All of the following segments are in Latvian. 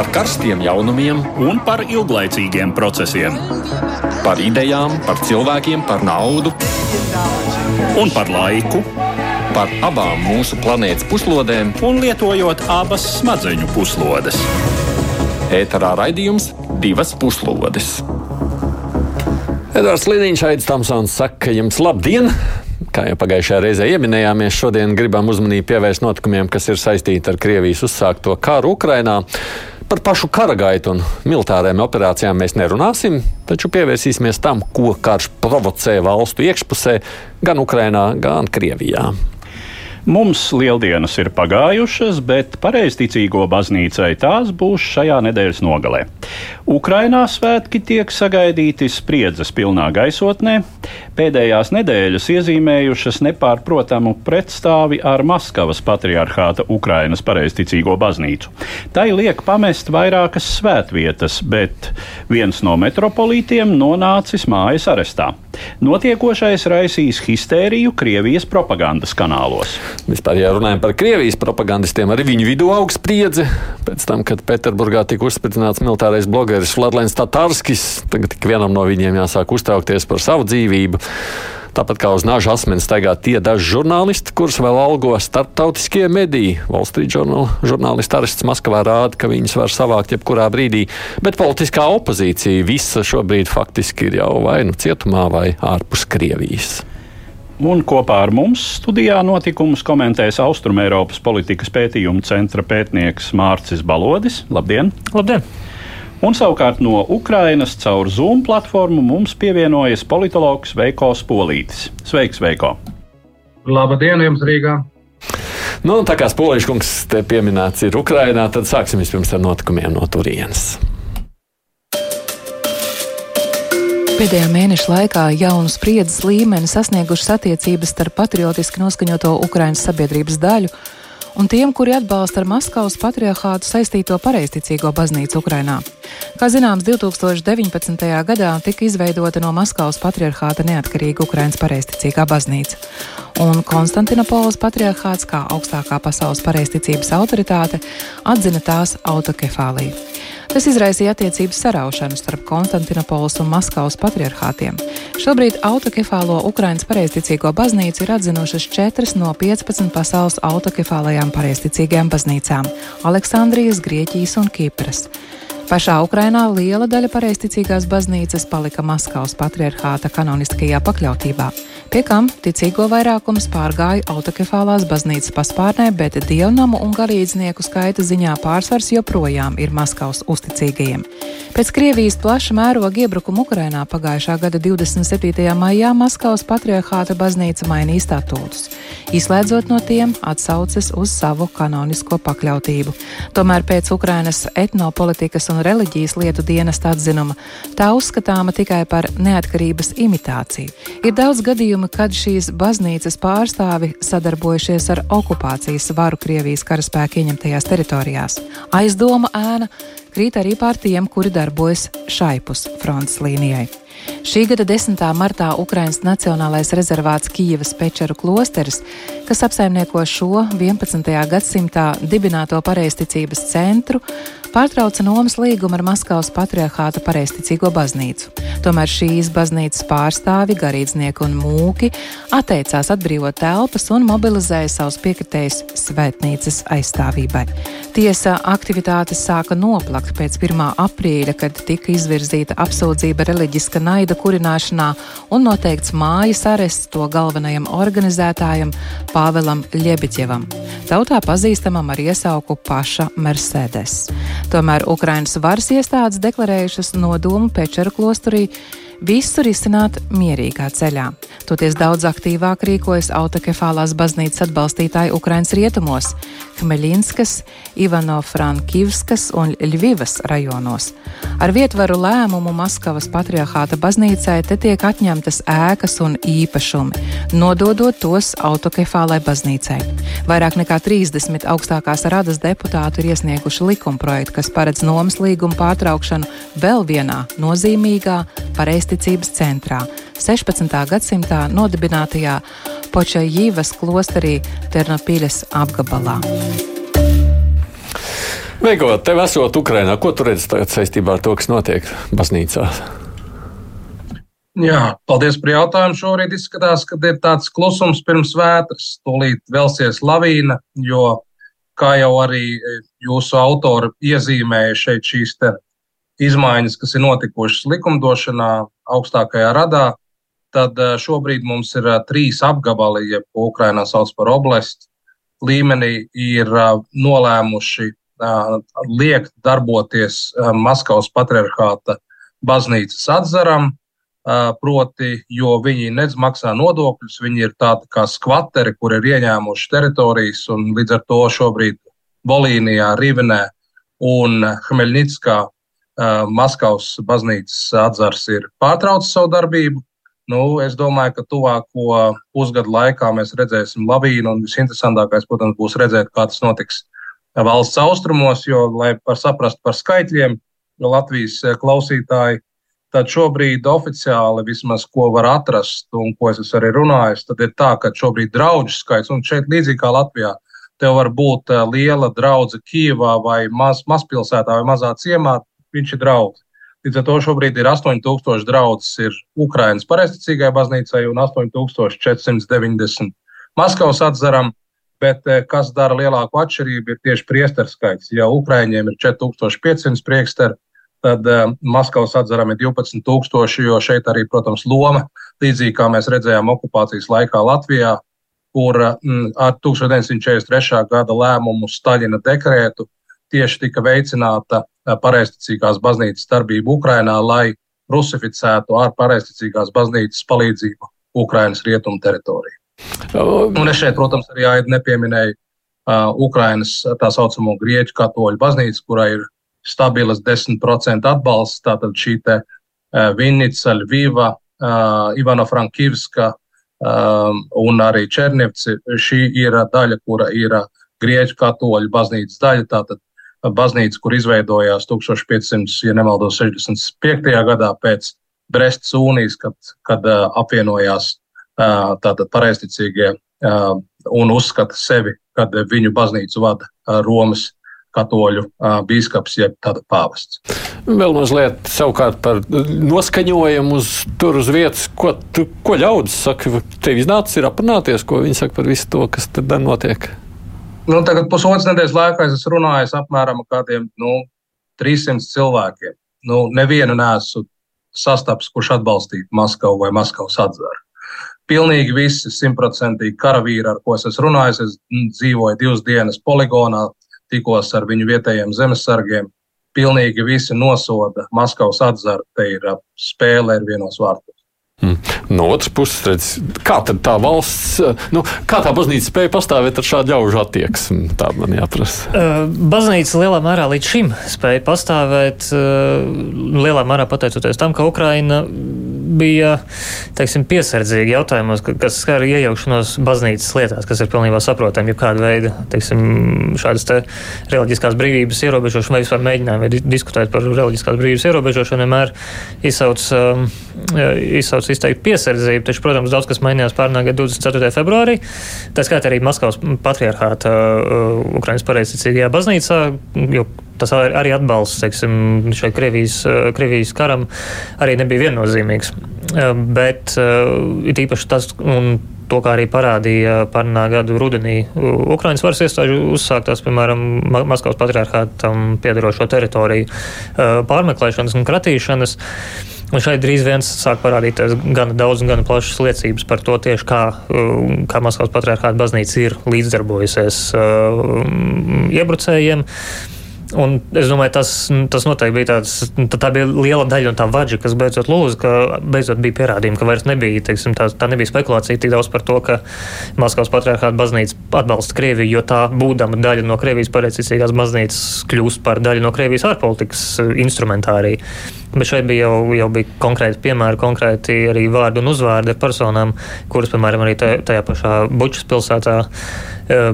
par karstiem jaunumiem un par ilglaicīgiem procesiem. Par idejām, par cilvēkiem, par naudu un par laiku. Par abām mūsu planētas puslodēm, un lietojot abas smadzeņu puslodes. Ēterā raidījums divas puslodes. Edvards Liniņš, Aits Tamsons saka jums labdien! Kā jau pagājušajā reizē ieminējāmies, šodien gribam uzmanību pievērst notikumiem, kas ir saistīti ar Krievijas uzsākto karu Ukrainā. Par pašu kara gaitu un militārajām operācijām mēs nerunāsim, taču pievērsīsimies tam, ko karš provocē valstu iekšpusē, gan Ukrainā, gan Krievijā. Mums lieldienas ir pagājušas, bet pareizticīgo baznīcai tās būs šajā nedēļas nogalē. Ukrainā svētki tiek sagaidīti spriedzes pilnā gaisotnē. Pēdējās nedēļas iezīmējušas nepārprotamu pretstāvi ar Maskavas patriarchāta Ukrainas pareizticīgo baznīcu. Tai liek pamest vairākas svētvietas, bet viens no metropolītiem nonācis mājas arestā. Notiekošais raisīs histēriju Krievijas propagandas kanālos. Vispār, ja runājam par Krievijas propagandistiem, arī viņu vidū aug spriedze. Pēc tam, kad Pēterburgā tika uzspridzināts militārais blogeris Vladlēns Tatārskis, tagad tik vienam no viņiem jāsāk uztraukties par savu dzīvību. Tāpat kā uz nāža asmeni staigā tie daži žurnālisti, kurus vēl algo starptautiskie mediji. Wall Street Journal žurnālisti arests Maskavā rāda, ka viņus var savākt jebkurā brīdī, bet politiskā opozīcija visa šobrīd faktiski ir jau vai nu cietumā vai ārpus Krievijas. Un kopā ar mums studijā notikumus komentēs Austrumēropas politikas pētījuma centra pētnieks Mārcis Balodis. Labdien! Labdien! Un savukārt no Ukrainas caur Zoom platformu mums pievienojas politologs Veiko Spolītis. Sveiks, Veiko! Labdien, jums Rīgā! Nu, tā kā Spolīšs kungs te pieminēts ir Ukrainā, tad sāksim vispirms ar notikumiem no turienes. Pēdējā mēneša laikā jaunu spriedzes līmeni sasniegušas attiecības starp patriotiski noskaņoto Ukraiņas sabiedrības daļu un tiem, kuri atbalsta ar Maskavas patriarchātu saistīto pareizticīgo baznīcu Ukrainā. Kā zināms, 2019. gadā tika izveidota no Maskavas patriarchāta neatkarīga Ukrainas pareizticīgā baznīca, un Konstantinopolis patriarchāts kā augstākā pasaules pareizticības autoritāte atzina tās autokefāliju. Tas izraisīja attiecību saraušanu starp Konstantinopolis un Maskavas patriarchātiem. Šobrīd autokefālo Ukrainas pareizticīgo baznīcu ir atzinušas četras no 15 pasaules autokefālajām pareizticīgajām baznīcām - Aleksandrijas, Grieķijas un Kipras. Pašā Ukrainā liela daļa pareizticīgās baznīcas palika Maskavas patriarchāta kanoniskajā pakļautībā pie kam ticīgo vairākums pārgāja autokefālās baznīcas paspārnē, bet dievnamu un garīdznieku skaita ziņā pārsvars joprojām ir Maskavas uzticīgajiem. Pēc Krievijas plaša mēroga iebrukuma Ukrainā pagājušā gada 27. maijā Maskavas patriarchāta baznīca mainīja statūtus, izslēdzot no tiem atsauces uz savu kanonisko pakļautību. Tomēr pēc Ukrainas etnopolitikas un reliģijas lietu dienesta atzinuma tā uzskatāma tikai par neatkarības imitāciju. Ir daudz gadījumu, kad šīs baznīcas pārstāvi sadarbojušies ar okupācijas varu Krievijas karaspēku ieņemtajās teritorijās. Aizdoma ēna krīt arī pār tiem, kuri darbojas šaipus frontes līnijai. Šī gada 10. martā Ukrainas Nacionālais rezervāts Kijavas Pečeru klosteris, kas apsaimnieko šo 11. gadsimtā dibināto pareizticības centru, pārtrauca nomas līgumu ar Maskavas patriarchāta pareizticīgo baznīcu. Tomēr šīs baznīcas pārstāvi, garīdznieki un mūki atteicās atbrīvot telpas un mobilizēja savus piekritējus svētnīcas aizstāvībai. Tiesa aktivitātes sāka noplakt pēc 1. aprīļa, kad tika izvirzīta apsūdzība reliģiska naida kurināšanā un noteikts mājas arests to galvenajam organizētājam Pāvelam Ļebiķevam, tautā pazīstamam ar iesauku paša Mercedes. Tomēr Ukrainas varas iestādes deklarējušas nodomu Pečera klosturī visu risināt mierīgā ceļā. Toties daudz aktīvāk rīkojas autokefālās baznīcas atbalstītāji Ukrainas rietumos - Hmeļinskas, Ivano-Frankivskas un Ļvivas rajonos. Ar vietvaru lēmumu Maskavas patriarchāta baznīcai te tiek atņemtas ēkas un īpašumi, nododot tos autokefālai baznīcai. Vairāk nekā 30 augstākās radas deputāti ir iesnieguši likumprojektu, kas paredz nomas līgumu pārtraukšanu vēl vienā nozīmīgā pareizticības pareizticības centrā 16. gadsimtā nodibinātajā Počajīvas klosterī Ternopīļas apgabalā. Veikot, tev esot Ukrainā, ko tu redzi tagad saistībā ar to, kas notiek baznīcā? Jā, paldies par jautājumu. Šorīt izskatās, ka ir tāds klusums pirms vētras. Tūlīt velsies lavīna, jo, kā jau arī jūsu autori iezīmēja šeit šīs izmaiņas, kas ir notikušas likumdošanā augstākajā radā, tad eh, šobrīd mums ir eh, trīs apgabali, jeb ko Ukrainā sauc par oblastu līmenī, ir eh, nolēmuši liekt darboties Maskavas patriarchāta baznīcas atzaram, proti, jo viņi nedz maksā nodokļus, viņi ir tādi kā skvateri, kur ir ieņēmuši teritorijas, un līdz ar to šobrīd Bolīnijā, Rivenē un Hmeļņitskā Maskavas baznīcas atzars ir pārtraucis savu darbību. Nu, es domāju, ka tuvāko pusgadu laikā mēs redzēsim lavīnu, un visinteresantākais, protams, būs redzēt, kā tas notiks valsts austrumos, jo, lai par saprastu par skaitļiem, Latvijas klausītāji, tad šobrīd oficiāli vismaz, ko var atrast, un ko es arī runājis, tad ir tā, ka šobrīd draudžu skaits, un šeit līdzīgi kā Latvijā, tev var būt eh, liela draudze Kīvā vai maz, mazpilsētā vai mazā ciemā, viņš ir draudz. Līdz ar to šobrīd ir 8000 draugs Ukraiņas pareizticīgai baznīcai un 8490 Maskavas atzaram. Bet eh, kas dara lielāku atšķirību, ir tieši priesteru skaits. Ja Ukraiņiem ir 4500 priesteri, tad uh, Maskavas atzaram ir 12,000, jo šeit arī, protams, loma, līdzīgi kā mēs redzējām okupācijas laikā Latvijā, kur mm, ar 1943. gada lēmumu Staļina dekrētu tieši tika veicināta pareizticīgās baznīcas darbība Ukrainā, lai rusificētu ar pareizticīgās baznīcas palīdzību Ukrainas rietumu teritoriju. Un es šeit, protams, arī nepieminēju uh, Ukrainas tā saucamo grieķu katoļu baznīcu, kurai ir stabilas 10% atbalsts. Tātad šī te uh, Vinnica, Lviva, uh, Ivano-Frankivska uh, un arī Černivci. Šī ir daļa, kura ir grieķu katoļu baznīcas daļa. Tātad baznīca, kur izveidojās 1500, ja nemaldos, 65. gadā pēc Brestas unijas, kad, kad uh, apvienojās uh, tātad pareizticīgie uh, un uzskata sevi, kad viņu baznīcu vada Romas katoļu biskups, jeb tāda pāvests. Vēl mazliet savukārt par noskaņojumu uz tur uz vietas, ko, tu, ko ļaudis saka. Tev iznācis ir aprunāties, ko viņi saka par visu to, kas tad notiek. Nu, tagad pusotras nedēļas laikā es runājis apmēram ar kādiem nu, 300 cilvēkiem. Nu, nevienu nesu sastaps, kurš atbalstītu Maskavu vai Maskavas atzaru. Pilnīgi visi simtprocentīgi karavīri, ar ko es runājis, es dzīvoju divas dienas poligonā, tikos ar viņu vietējiem zemesargiem. Pilnīgi visi nosoda Maskavas atzaru. Te ir spēle ar vienos vārtos. Hmm. No otras puses, redz, kā tā valsts, nu, kā tā baznīca spēja pastāvēt ar šādu ļaužu attieksmi? Tā man jāprasa. Uh, baznīca lielā mērā līdz šim spēja pastāvēt, uh, lielā mērā pateicoties tam, ka Ukraina bija teiksim, piesardzīga jautājumos, kas skar iejaukšanos baznīcas lietās, kas ir pilnībā saprotami, ja kāda veida teiksim, šādas te reliģiskās brīvības ierobežošana vai vispār mēģinājumi diskutēt par reliģiskās brīvības ierobežošanu vienmēr izsauc, um, izsauc izteikti piesardzību. Taču, protams, daudz kas mainījās pērnā gada 24. februārī. Tā skaitā arī Maskavas patriarchāta uh, Ukraiņas pareizticīgajā baznīcā, jo tas arī atbalsts teiksim, šai Krievijas, uh, Krievijas karam arī nebija viennozīmīgs. Uh, bet ir īpaši tas, un to, kā arī parādīja pērnā gada rudenī Ukraiņas varas iestāžu uzsāktās, piemēram, Maskavas patriarchātam piedarošo teritoriju pārmeklēšanas un kratīšanas. Un šeit drīz vien sāk parādīties gan daudz, gan plašas liecības par to, tieši kā, uh, kā Maskavas patriarchāta baznīca ir līdzdarbojusies uh, iebrucējiem. Un es domāju, tas, tas noteikti bija tāds, tā bija liela daļa no tā vaģa, kas beidzot lūdza, ka beidzot bija pierādījumi, ka vairs nebija, teiksim, tā, tā nebija spekulācija tik daudz par to, ka Maskavas patriarchāta baznīca atbalsta Krieviju, jo tā, būdama daļa no Krievijas pareizticīgās baznīcas, kļūst par daļu no Krievijas ārpolitikas instrumentāriju. Bet šeit bija jau, jau bija konkrēti piemēri, konkrēti arī vārdi un uzvārdi personām, kuras, piemēram, arī tajā pašā Bučas pilsētā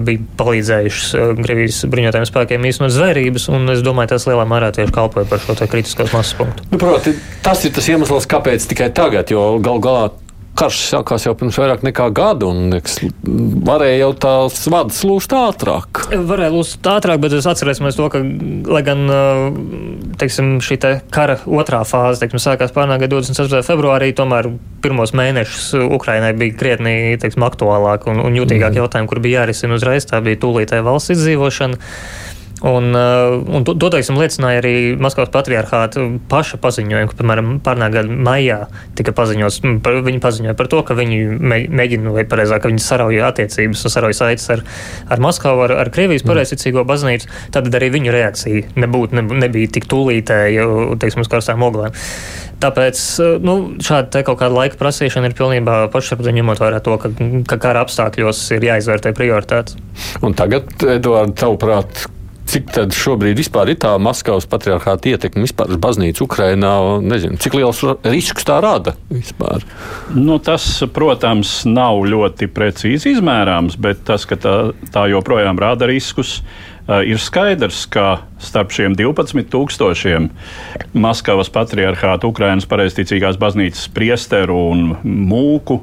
bija palīdzējušas Krievijas eh, bruņotajiem spēkiem īstenot zvērības, un es domāju, tas lielā mērā tieši kalpoja par šo kritiskos masas punktu. Nu, proti, tas ir tas iemesls, kāpēc tikai tagad, jo gal galā karš sākās jau pirms vairāk nekā gada, un liekas, varēja jau tās vadas lūst ātrāk. Varēja lūst ātrāk, bet es atcerēsimies to, ka, lai gan teiksim, šī te kara otrā fāze teiksim, sākās pārnā gada 24. februārī, tomēr pirmos mēnešus Ukrainai bija krietni teiksim, aktuālāk un, un jūtīgāk mm. jautājumi, kur bija jārisina uzreiz. Tā bija tūlītēja valsts izdzīvošana. Un, uh, un to, to teiksim, liecināja arī Maskavas patriarchāta paša paziņojumi, ka, piemēram, pārnā gada maijā tika paziņots, par, viņi paziņoja par to, ka viņi mēģina, vai pareizāk, ka viņi sarauja attiecības sarauja saites ar, ar Maskavu, ar, ar Krievijas mm. pareizticīgo baznīcu, tad arī viņu reakcija nebūtu, ne, nebija tik tūlītēja, teiksim, uz karstām oglēm. Tāpēc uh, nu, šāda kaut kāda laika prasīšana ir pilnībā pašsaprotama, ņemot vērā to, ka, ka kara apstākļos ir jāizvērtē prioritātes. Un tagad, Eduards, tavuprāt, Cik tad šobrīd ir tā Maskavas patriarchāta ietekme vispār uz baznīcu Ukrajinā? Nezinu, cik liels risks tā rada vispār? Nu, tas, protams, nav ļoti precīzi izmērāms, bet tas, ka tā, tā joprojām rada riskus, ir skaidrs, ka starp šiem 12,000 Maskavas patriarchāta Ukrainas pareizticīgās baznīcas priesteru un mūku.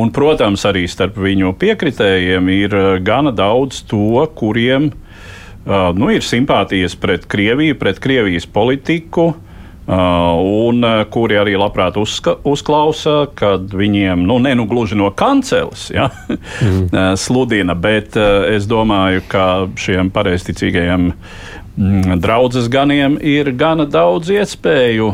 Un, protams, arī starp viņu piekritējiem ir gana daudz to, kuriem ir nu, ir simpātijas pret Krieviju, pret Krievijas politiku. Uh, un uh, kuri arī labprāt uzska, uzklausa, kad viņiem, nu, ne nu gluži no kanceles, ja, mm. sludina, bet es domāju, ka šiem pareizticīgajiem mm, draudzes ganiem ir gana daudz iespēju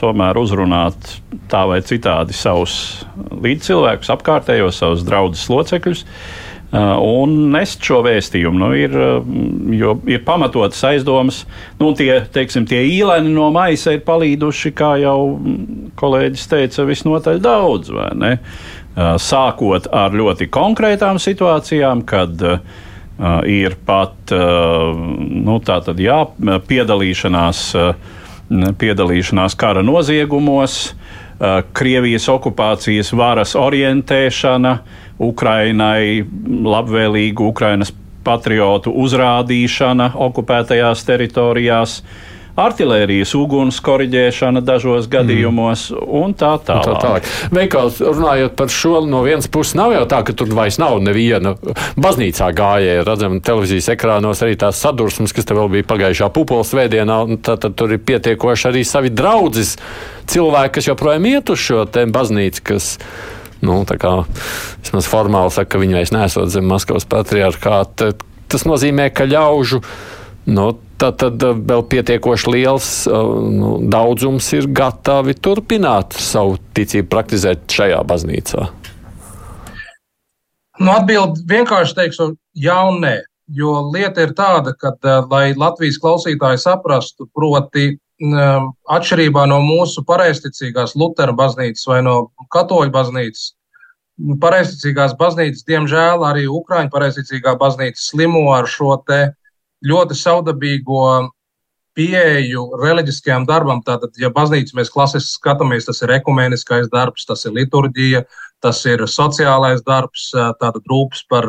tomēr uzrunāt tā vai citādi savus līdzcilvēkus, apkārtējos, savus draugus locekļus. Uh, un nest šo vēstījumu. Nu, ir, uh, ir pamatotas aizdomas, nu, tie, teiksim, tie īlēni no maisa ir palīduši, kā jau kolēģis teica, visnotaļ daudz. Uh, sākot ar ļoti konkrētām situācijām, kad ir pat nu, jā, piedalīšanās, piedalīšanās kara noziegumos, Krievijas okupācijas varas orientēšana, uh, Ukrainai labvēlīgu Ukrainas patriotu uzrādīšana okupētajās teritorijās artērijas uguns korģēšana dažos gadījumos mm. un tā tālāk. Tā tālāk. Veikals, runājot par šo, no vienas puses nav jau tā, ka tur vairs nav neviena baznīcā gājēja. Redzam, televīzijas ekrānos arī tās sadursmes, kas te vēl bija pagājušā pupoles svētdienā, tad, tad tur ir pietiekoši arī savi draudzes cilvēki, kas joprojām iet uz šo baznīcu, kas nu, kā, vismaz formāli saka, ka viņi vairs nesot zem Maskavas patriarchāta. Tas nozīmē, ka ļaužu. Nu, tad, tad vēl pietiekoši liels nu, daudzums ir gatavi turpināt savu ticību praktizēt šajā baznīcā. Nu, Atbildi vienkārši teikšu, jā nē. Jo lieta ir tāda, ka, lai Latvijas klausītāji saprastu, proti, atšķirībā no mūsu pareizticīgās Lutera baznīcas vai no katoļu baznīcas, pareizticīgās baznīcas, diemžēl arī Ukraiņu pareizticīgā baznīca slimo ar šo ļoti saudabīgo pieeju reliģiskajam darbam. Tātad, ja baznīcu mēs klasiski skatāmies, tas ir ekumeniskais darbs, tas ir liturģija, tas ir sociālais darbs, tātad rūpes par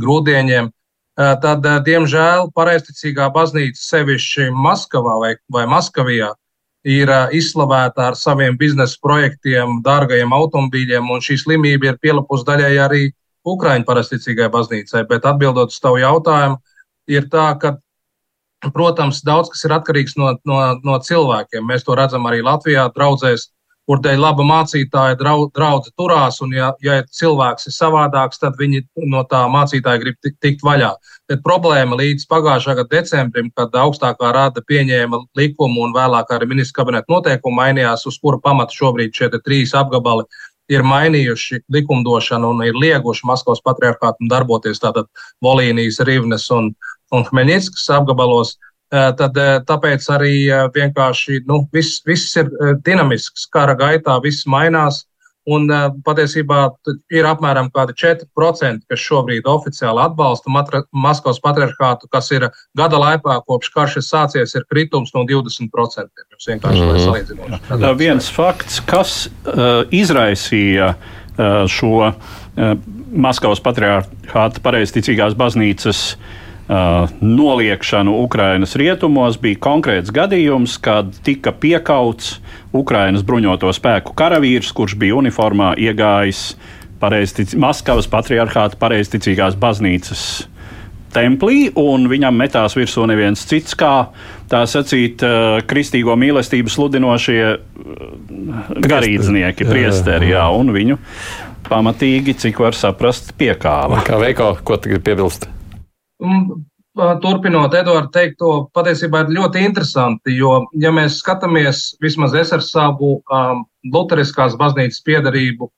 grūdieņiem. Tad, diemžēl, pareizticīgā baznīca, sevišķi Maskavā vai, vai Maskavijā, ir izslavēta ar saviem biznesa projektiem, dārgajiem automobīļiem, un šī slimība ir pielapusi daļai arī Ukraiņu pareizticīgai baznīcai. Bet atbildot uz tavu jautājumu, ir tā, ka, protams, daudz kas ir atkarīgs no, no, no cilvēkiem. Mēs to redzam arī Latvijā, draudzēs kur dēļ laba mācītāja draudze turās, un ja, ja cilvēks ir savādāks, tad viņi no tā mācītāja grib tikt, vaļā. Bet problēma līdz pagājušā gada decembrim, kad augstākā rada pieņēma likumu un vēlāk arī ministra kabineta noteikumu mainījās, uz kura pamata šobrīd šie trīs apgabali ir mainījuši likumdošanu un ir lieguši Maskavas patriarchātam darboties tātad Volīnijas, Rivnes un, un Hmeņickas apgabalos. Uh, tad eh, tāpēc arī eh, vienkārši nu, viss, viss ir dinamisks. Kara gaitā viss mainās. Un patiesībā ir apmēram 4%, kas šobrīd oficiāli atbalsta Matra, Maskavas patriarchātu, kas ir gada laikā, kopš karš ir sācies, ir kritums no 20%. Tas vienkārši ir salīdzinoši. Viens fakts, kas uh, izraisīja uh, šo uh, Maskavas patriarchāta pareizticīgās baznīcas Uh, noliekšanu Ukrainas rietumos bija konkrēts gadījums, kad tika piekauts Ukrainas bruņoto spēku karavīrs, kurš bija uniformā iegājis pareiztic, Maskavas patriarchāta pareizticīgās baznīcas templī, un viņam metās virsū neviens cits, kā tā sacīt, kristīgo mīlestību sludinošie uh, garīdznieki, priesteri, jā, un viņu pamatīgi, cik var saprast, piekāva. Kā veiko, ko tu gribi piebilst? Turpinot Eduardu teikto, patiesībā ir ļoti interesanti, jo, ja mēs skatāmies, vismaz es ar savu um, Lutheriskās baznīcas piedarību,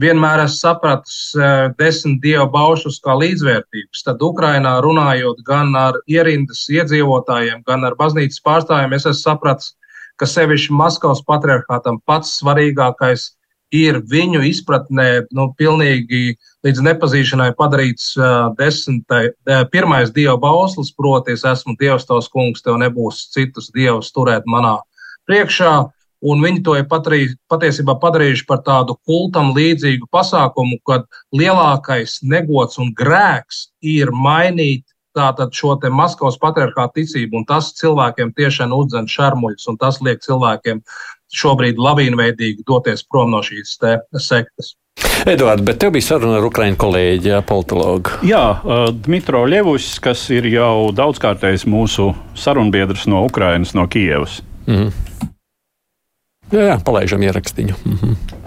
vienmēr esmu sapratis uh, desmit dievu baušus kā līdzvērtības. Tad Ukrainā runājot gan ar ierindas iedzīvotājiem, gan ar baznīcas pārstāvjiem, es esmu sapratis, ka sevišķi Maskavas patriarchātam pats svarīgākais ir viņu izpratnē nu, pilnīgi līdz nepazīšanai padarīts uh, desmitai, uh, pirmais dieva bauslis, proti, es esmu dievs tavs kungs, tev nebūs citus dievus turēt manā priekšā. Un viņi to ir patrī, patiesībā padarījuši par tādu kultam līdzīgu pasākumu, kad lielākais negods un grēks ir mainīt tātad šo Maskavas patriarchāta ticību, un tas cilvēkiem tiešām uzdzen šarmuļus, un tas liek cilvēkiem šobrīd lavīnveidīgi doties prom no šīs sektas. Eduards, bet tev bija saruna ar Ukraiņu kolēģi, jā, politologu. Jā, Dmitro Ļevus, kas ir jau daudzkārtējs mūsu sarunbiedrs no Ukrainas, no Kievas. Mm. Jā, jā, palaižam ierakstīju. Mm -hmm.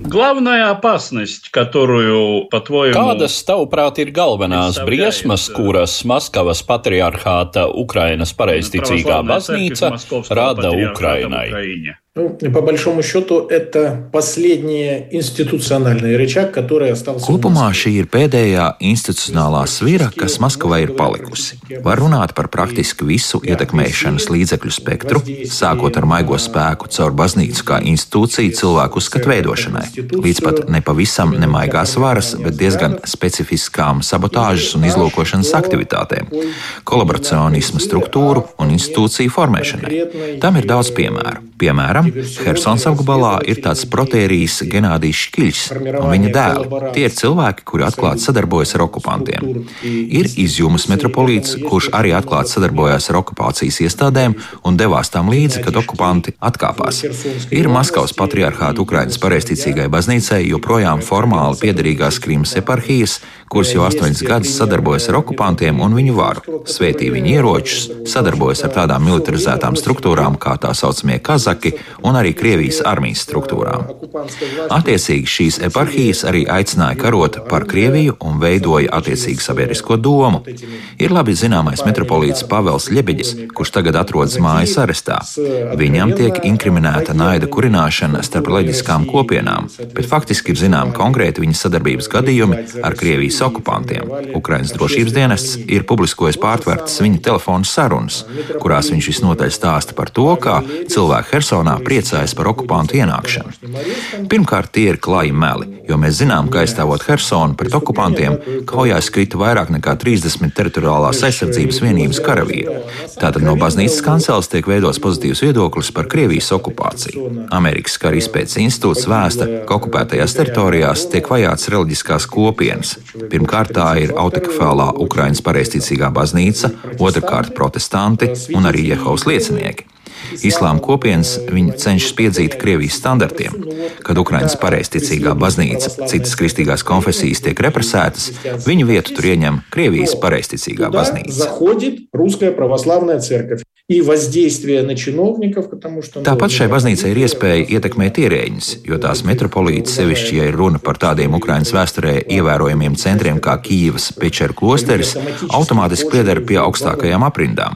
Главная опасность, которую, по-твоему... Kādas, tavuprāt, ir galvenās briesmas, kuras Maskavas patriarchāta Ukrainas pareizticīgā baznīca rada Ukrainai? Ну, по большому счету, это последний институциональный рычаг, который остался. Kopumā šī ir pēdējā institucionālā svira, kas Maskavai ir palikusi. Var runāt par praktiski visu ietekmēšanas līdzekļu spektru, sākot ar maigo spēku caur baznīcu kā institūciju cilvēku uzskatu veidošanai, līdz pat nepavisam nemaigās varas, bet diezgan specifiskām sabotāžas un izlūkošanas aktivitātēm, kolaboracionisma struktūru un institūciju formēšanai. Tam ir daudz piemēru. Piemēram, Helsons apgabalā ir tāds protērijas Genādijs Škiļs un viņa dēli. Tie ir cilvēki, kuri atklāti sadarbojas ar okupantiem. Ir izjūmas metropolīts, kurš arī atklāti sadarbojās ar okupācijas iestādēm un devās tam līdzi, kad okupanti atkāpās. Ir Maskavas patriarchāta Ukrainas pareizticīgai baznīcai joprojām formāli piederīgās Krimas eparhijas, kuras jau astoņas gadus sadarbojas ar okupantiem un viņu varu, svētī viņu ieročus, sadarbojas ar tādām militarizētām struktūrām kā tā saucamie kazaki un arī Krievijas armijas struktūrām. Attiecīgi šīs eparhijas arī aicināja karot par Krieviju un veidoja attiecīgu sabiedrisko domu. Ir labi zināmais metropolīts Pavels Ļebeģis, kurš tagad atrodas mājas arestā. Viņam tiek inkriminēta naida kurināšana starp leģiskām kopienām, bet faktiski ir zināmi konkrēti viņa sadarbības gadījumi ar Krievijas okupantiem. Ukrainas drošības dienests ir publiskojis pārtvērtas viņa telefona sarunas, kurās viņš visnotaļ stāsta par to, kā cilvēki Hersonā priecājas par okupantu ienākšanu. Pirmkārt, tie ir klāji meli, jo mēs zinām, ka aizstāvot Hersonu pret okupantiem, kaujās krita vairāk nekā 30 teritoriālās aizsardzības vienības karavīri. Tātad no baznīcas kanceles tiek veidots pozitīvs viedoklis par Krievijas okupāciju. Amerikas Kara izpētes institūts vēsta, ka okupētajās teritorijās tiek vajāts reliģiskās kopienas. Pirmkārt, tā ir autekefālā Ukrainas pareizticīgā baznīca, otrkārt protestanti un arī Jehovas liecinieki. Islāma kopienas viņi cenšas piedzīt Krievijas standartiem. Kad Ukraiņas pareizticīgā baznīca, citas kristīgās konfesijas tiek represētas, viņu vietu tur ieņem Krievijas pareizticīgā baznīca. Tāpat šai baznīcai ir iespēja ietekmēt ierēģus, jo tās metropolīts, sevišķi, ja ir runa par tādiem Ukraiņas vēsturē ievērojamiem centriem kā Kīivas Pečera klosteris, automātiski pieder pie augstākajām aprindām.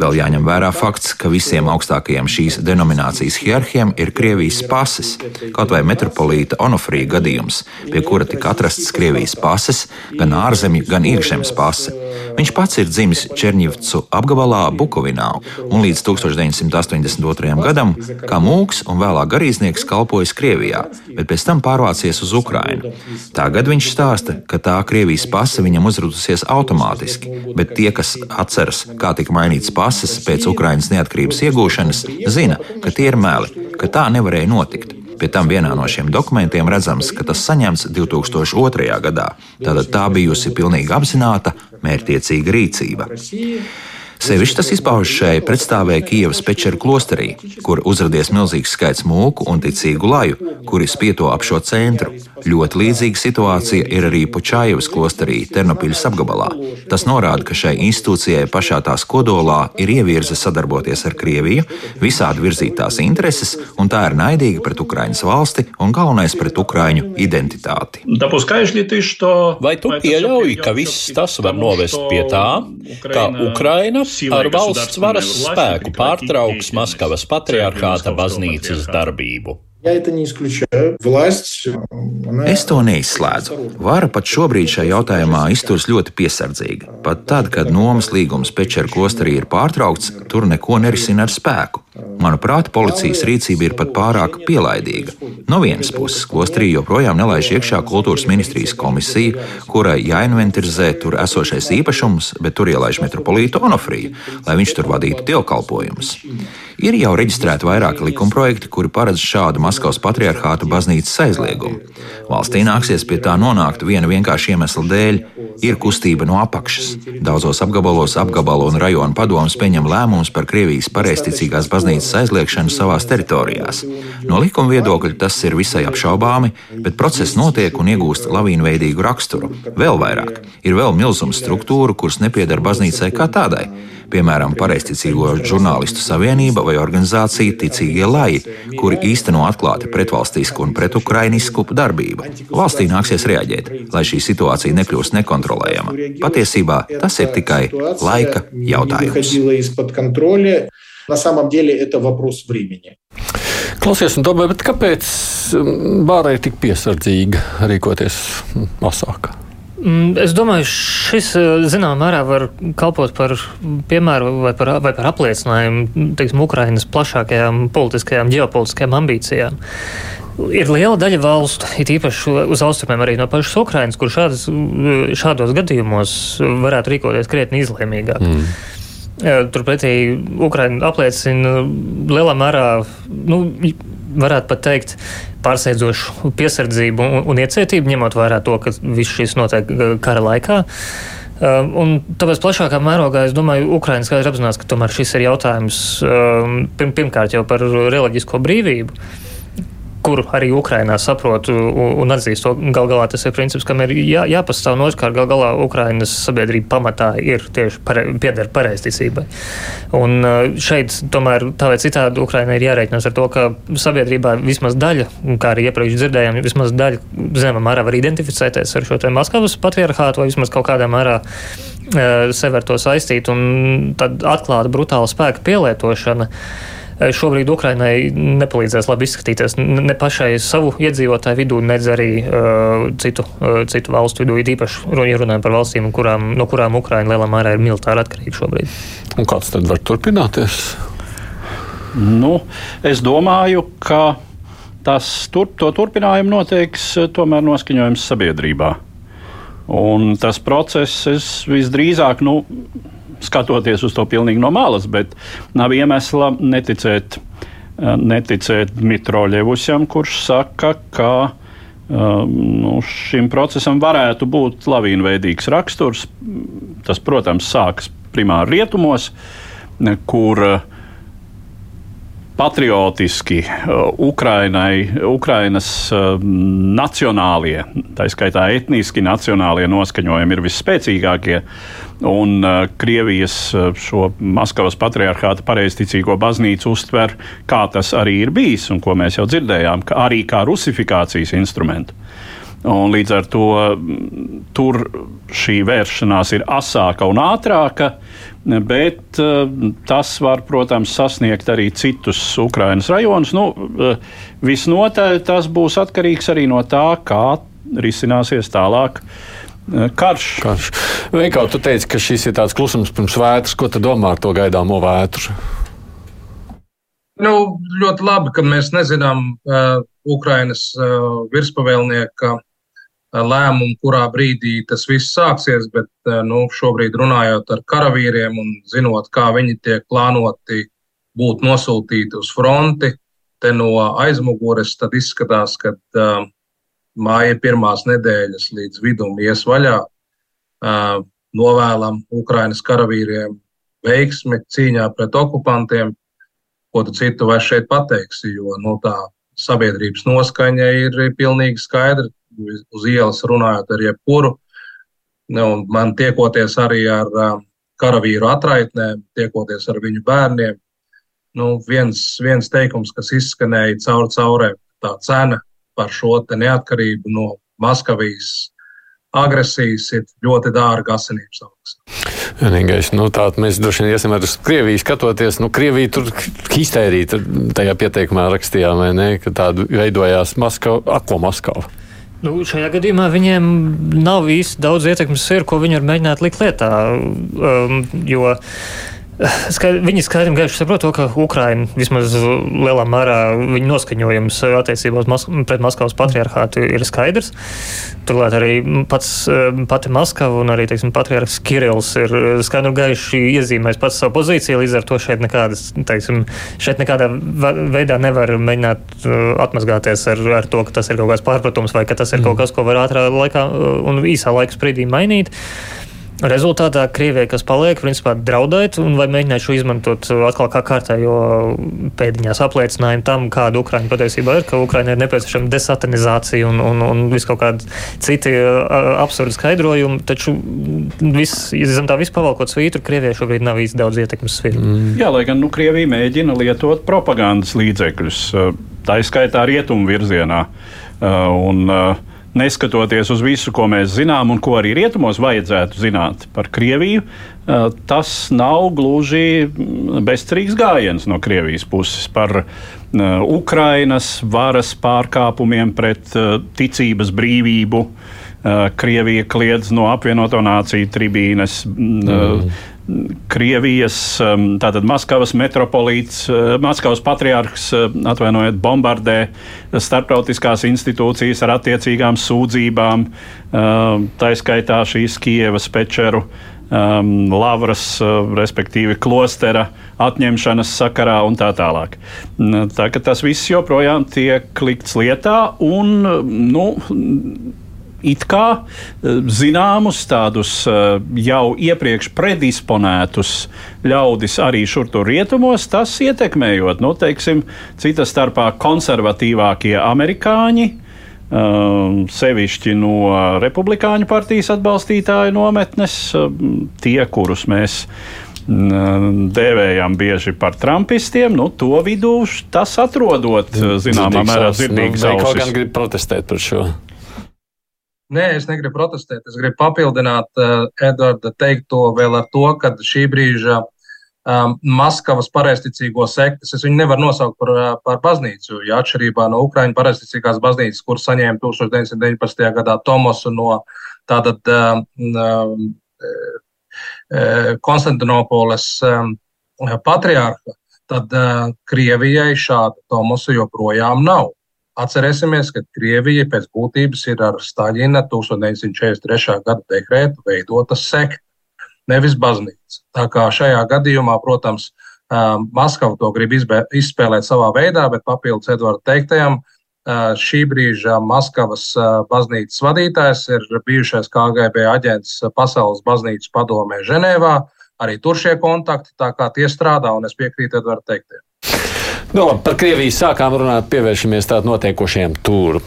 Vēl jāņem vērā fakts, ka visiem augstākajiem šīs denominācijas hierarhiem ir Krievijas pases, kaut vai metropolīta Onofrija gadījums, pie kura tika atrasts Krievijas pases, gan ārzemju, gan iekšzemes pase. Viņš pats ir dzimis Černivcu apgabalā Bukovinā un līdz 1982. gadam kā mūks un vēlāk garīdznieks kalpojis Krievijā, bet pēc tam pārvācies uz Ukrajinu. Tagad viņš stāsta, ka tā Krievijas pase viņam uzrādīsies automātiski, bet tie, kas atceras, kā tika mainīts pases pēc Ukrainas neatkarības iegūšanas, zina, ka tie ir meli, ka tā nevarēja notikt. Pie tam vienā no šiem dokumentiem redzams, ka tas saņemts 2002. gadā. Tātad tā bijusi pilnīgi apzināta mērķtiecīga rīcība. Sevišķi tas izpaužas šai pretstāvē Kievas pečeru klosterī, kur uzradies milzīgs skaits mūku un ticīgu laju, kuri spieto ap šo centru. Ļoti līdzīga situācija ir arī Počājevas klosterī, Ternopiļas apgabalā. Tas norāda, ka šai institūcijai pašā tās kodolā ir ievirze sadarboties ar Krieviju, visādi virzīt tās intereses, un tā ir naidīga pret Ukraiņas valsti un galvenais pret Ukraiņu identitāti. Vai tu pieļauj, ka viss tas var novest pie tā, ka Ukraina ar valsts varas spēku pārtrauks Maskavas patriarchāta baznīcas darbību. Es to neizslēdzu. Vara pat šobrīd šajā jautājumā izturas ļoti piesardzīgi. Pat tad, kad nomas līgums Pečera klosterī ir pārtraukts, tur neko nerisina ar spēku. Manuprāt, policijas rīcība ir pat pārāk pielaidīga. No vienas puses, klosterī joprojām nelaiž iekšā kultūras ministrijas komisija, kurai jāinventarizē tur esošais īpašums, bet tur ielaiž metropolītu Onofriju, lai viņš tur vadītu dievkalpojumus. Ir jau reģistrēti vairāki likumprojekti, kuri paredz šādu Maskavas patriarchāta baznīcas aizliegumu. Valstī nāksies pie tā nonākt viena vienkārša iemesla dēļ - ir kustība no apakšas. Daudzos apgabalos apgabalu un rajonu padomus pieņem lēmumus par Krievijas pareizticīgās baznīcas aizliekšanu savās teritorijās. No likuma viedokļa tas ir visai apšaubāmi, bet process notiek un iegūst lavīnveidīgu raksturu. Vēl vairāk ir vēl milzums struktūru, kuras nepiedara baznīcai kā tādai piemēram, Pareizticīgo žurnālistu savienība vai organizācija Ticīgie Lai, kuri īsteno atklāti pretvalstisku un pretukrainisku darbību. Valstī nāksies reaģēt, lai šī situācija nekļūst nekontrolējama. Patiesībā tas ir tikai laika jautājums. На самом деле это вопрос времени. Klausies, un domāju, kāpēc Bāra ir tik piesardzīga rīkoties asāk? Mm, es domāju, šis zināmā mērā var kalpot par piemēru vai par, vai par apliecinājumu teiksim, Ukrainas plašākajām politiskajām, ģeopolitiskajām ambīcijām. Ir liela daļa valstu, it īpaši uz austrumiem, arī no pašas Ukrainas, kur šādas, šādos gadījumos varētu rīkoties krietni izlēmīgāk. Mm. Turpretī Ukraina apliecina lielā mērā, nu, varētu pat teikt, pārsteidzošu piesardzību un, un iecietību, ņemot vērā to, ka viss šis notiek kara laikā. Um, un tāpēc plašākā mērogā es domāju, Ukraiņas skaidri apzinās, ka tomēr šis ir jautājums um, pirmkārt jau par reliģisko brīvību kuru arī Ukrainā saprot un atzīst to. Gal galā tas ir princips, kam ir jā, jāpastāv no otrkārt. Gal galā Ukrainas sabiedrība pamatā ir tieši pare, pieder pareizticībai. Un uh, šeit tomēr tā vai citādi Ukrainai ir jārēķinās ar to, ka sabiedrībā vismaz daļa, kā arī iepriekš dzirdējām, vismaz daļa zināmā mērā var identificēties ar šo te Maskavas patriarchātu vai vismaz kaut kādā mērā uh, sevi ar to saistīt un tad atklāta brutāla spēka pielietošana. Eh, šobrīd Ukrainai nepalīdzēs labi izskatīties ne pašai savu iedzīvotāju vidū, nedz arī uh, citu, uh, citu valstu vidū, īpaši ja runājam par valstīm, kurām, no kurām Ukraina lielā mērā ir militāri atkarīga šobrīd. Un kāds tad var turpināties? Nu, es domāju, ka tas tur, to turpinājumu noteiks tomēr noskaņojums sabiedrībā. Un tas process visdrīzāk, nu, skatoties uz to pilnīgi no malas, bet nav iemesla neticēt, eh, neticēt Mitroļevusam, kurš saka, ka um, nu, šim procesam varētu būt lavīnveidīgs raksturs. Tas, protams, sākas primāri rietumos, kur uh, patriotiski Ukrainai, Ukrainas nacionālie, tā skaitā etniski nacionālie noskaņojumi ir visspēcīgākie. Un uh, Krievijas šo Maskavas patriarchāta pareizticīgo baznīcu uztver, kā tas arī ir bijis, un ko mēs jau dzirdējām, ka arī kā rusifikācijas instrumentu. Un līdz ar to tur šī vēršanās ir asāka un ātrāka, bet uh, tas var, protams, sasniegt arī citus Ukrainas rajonus. Nu, uh, visnotaļ tas būs atkarīgs arī no tā, kā risināsies tālāk. Uh, karš. karš. Veikau, tu teici, ka šis ir tāds klusums pirms vētras. Ko tu domā ar to gaidāmo vētru? Nu, ļoti labi, ka mēs nezinām uh, Ukrainas uh, virspavēlnieka lēmumu, kurā brīdī tas viss sāksies, bet eh, nu, šobrīd runājot ar karavīriem un zinot, kā viņi tiek plānoti būt nosūtīti uz fronti, te no aizmugures, tad izskatās, ka uh, māja pirmās nedēļas līdz vidum ies vaļā. Uh, novēlam Ukrainas karavīriem veiksmi cīņā pret okupantiem. Ko tu citu vairs šeit pateiksi, jo nu, tā sabiedrības noskaņa ir pilnīgi skaidra. Uz ielas runājot ar jebkuru, nu, man tiekoties arī ar karavīru atraitnēm, tiekoties ar viņu bērniem. Nu, viens, viens teikums, kas izskanēja caur caurēm, tā cena par šo neatkarību no Maskavijas agresijas ir ļoti dārga asinīm samaksā. Vienīgais, nu, tāda mēs droši vien iesim uz Krieviju skatoties. Nu, Krievija tur histērija tajā pieteikumā rakstījām, ne, ka tāda veidojās Maskava, ako Maskava. Nu, šajā gadījumā viņiem nav īsti daudz ietekmes, ir, ko viņi var mēģināt likt lietā. Um, jo viņi skaidri gaiši saprot to, ka Ukraina vismaz lielā mērā viņa noskaņojums attiecībā Mas pret Maskavas patriarchātu ir skaidrs. Turklāt arī pats, pati Maskava un arī teiksim, patriarchs Kirills ir skaidri gaiši iezīmējis pats savu pozīciju. Līdz ar to šeit, nekādas, teiksim, šeit nekādā veidā nevar mēģināt atmazgāties ar, ar to, ka tas ir kaut kāds pārpratums vai ka tas ir mm. kaut kas, ko var ātrā laikā un īsā laika sprīdī mainīt. Rezultātā Krievijai, kas paliek, principā draudēt un vai mēģināt šo izmantot atkal kā kārtējo pēdiņās apliecinājumu tam, kāda Ukraina patiesībā ir, ka Ukraina ir nepieciešama desatanizācija un, un, un vis kaut kādi citi absurdi skaidrojumi, taču viss, ja zem tā viss pavalkot svītru, Krievijai šobrīd nav īsti daudz ietekmes sfēru. Mm. Jā, lai gan nu, Krievija mēģina lietot propagandas līdzekļus, tā izskaitā rietumu virzienā. Un, uh, neskatoties uz visu, ko mēs zinām un ko arī rietumos vajadzētu zināt par Krieviju, tas nav gluži bezcerīgs gājiens no Krievijas puses par Ukrainas varas pārkāpumiem pret ticības brīvību. Krievija kliedz no apvienoto nāciju tribīnes. Mm. Krievijas, um, tātad Maskavas metropolīts, uh, Maskavas patriārhs, uh, atvainojiet, bombardē starptautiskās institūcijas ar attiecīgām sūdzībām, um, tā skaitā šīs Kievas pečeru. Um, lavras, uh, respektīvi, klostera atņemšanas sakarā un tā tālāk. Tā, tas viss joprojām tiek likts lietā, un nu, it kā eh, zināmus, tādus eh, jau iepriekš predisponētus ļaudis arī šur tur rietumos, tas ietekmējot, nu, teiksim, cita starpā konservatīvākie amerikāņi. Um, sevišķi no republikāņu partijas atbalstītāju nometnes, um, tie, kurus mēs dēvējam bieži par trumpistiem, nu, to vidū tas atrodot zināmā mērā dzirdīgas ausis. Kaut gan grib protestēt par šo. Nē, es negribu protestēt. Es gribu papildināt uh, Edvarda teikto vēl ar to, ka šī brīža um, Maskavas pareizticīgo sektas, es viņu nevaru nosaukt par, uh, par baznīcu, jo atšķirībā no Ukraiņu pareizticīgās baznīcas, kur saņēma 1919. gadā Tomasu no tātad um, um, Konstantinopoles um, patriārha, tad uh, Krievijai šāda Tomasu joprojām nav. Atcerēsimies, ka Krievija pēc būtības ir ar Staļina 1943. gada dekrētu veidota sekta, nevis baznīca. Tā kā šajā gadījumā, protams, Maskava to grib izspēlēt savā veidā, bet papildus Edvarda teiktajam, šī brīža Maskavas baznīcas vadītājs ir bijušais KGB aģents Pasaules baznīcas padomē Ženēvā. Arī tur šie kontakti, tā kā tie strādā, un es piekrītu Edvarda teiktajam. Nu, labi, par Krieviju sākām runāt, pievēršamies tādam notiekošiem tur.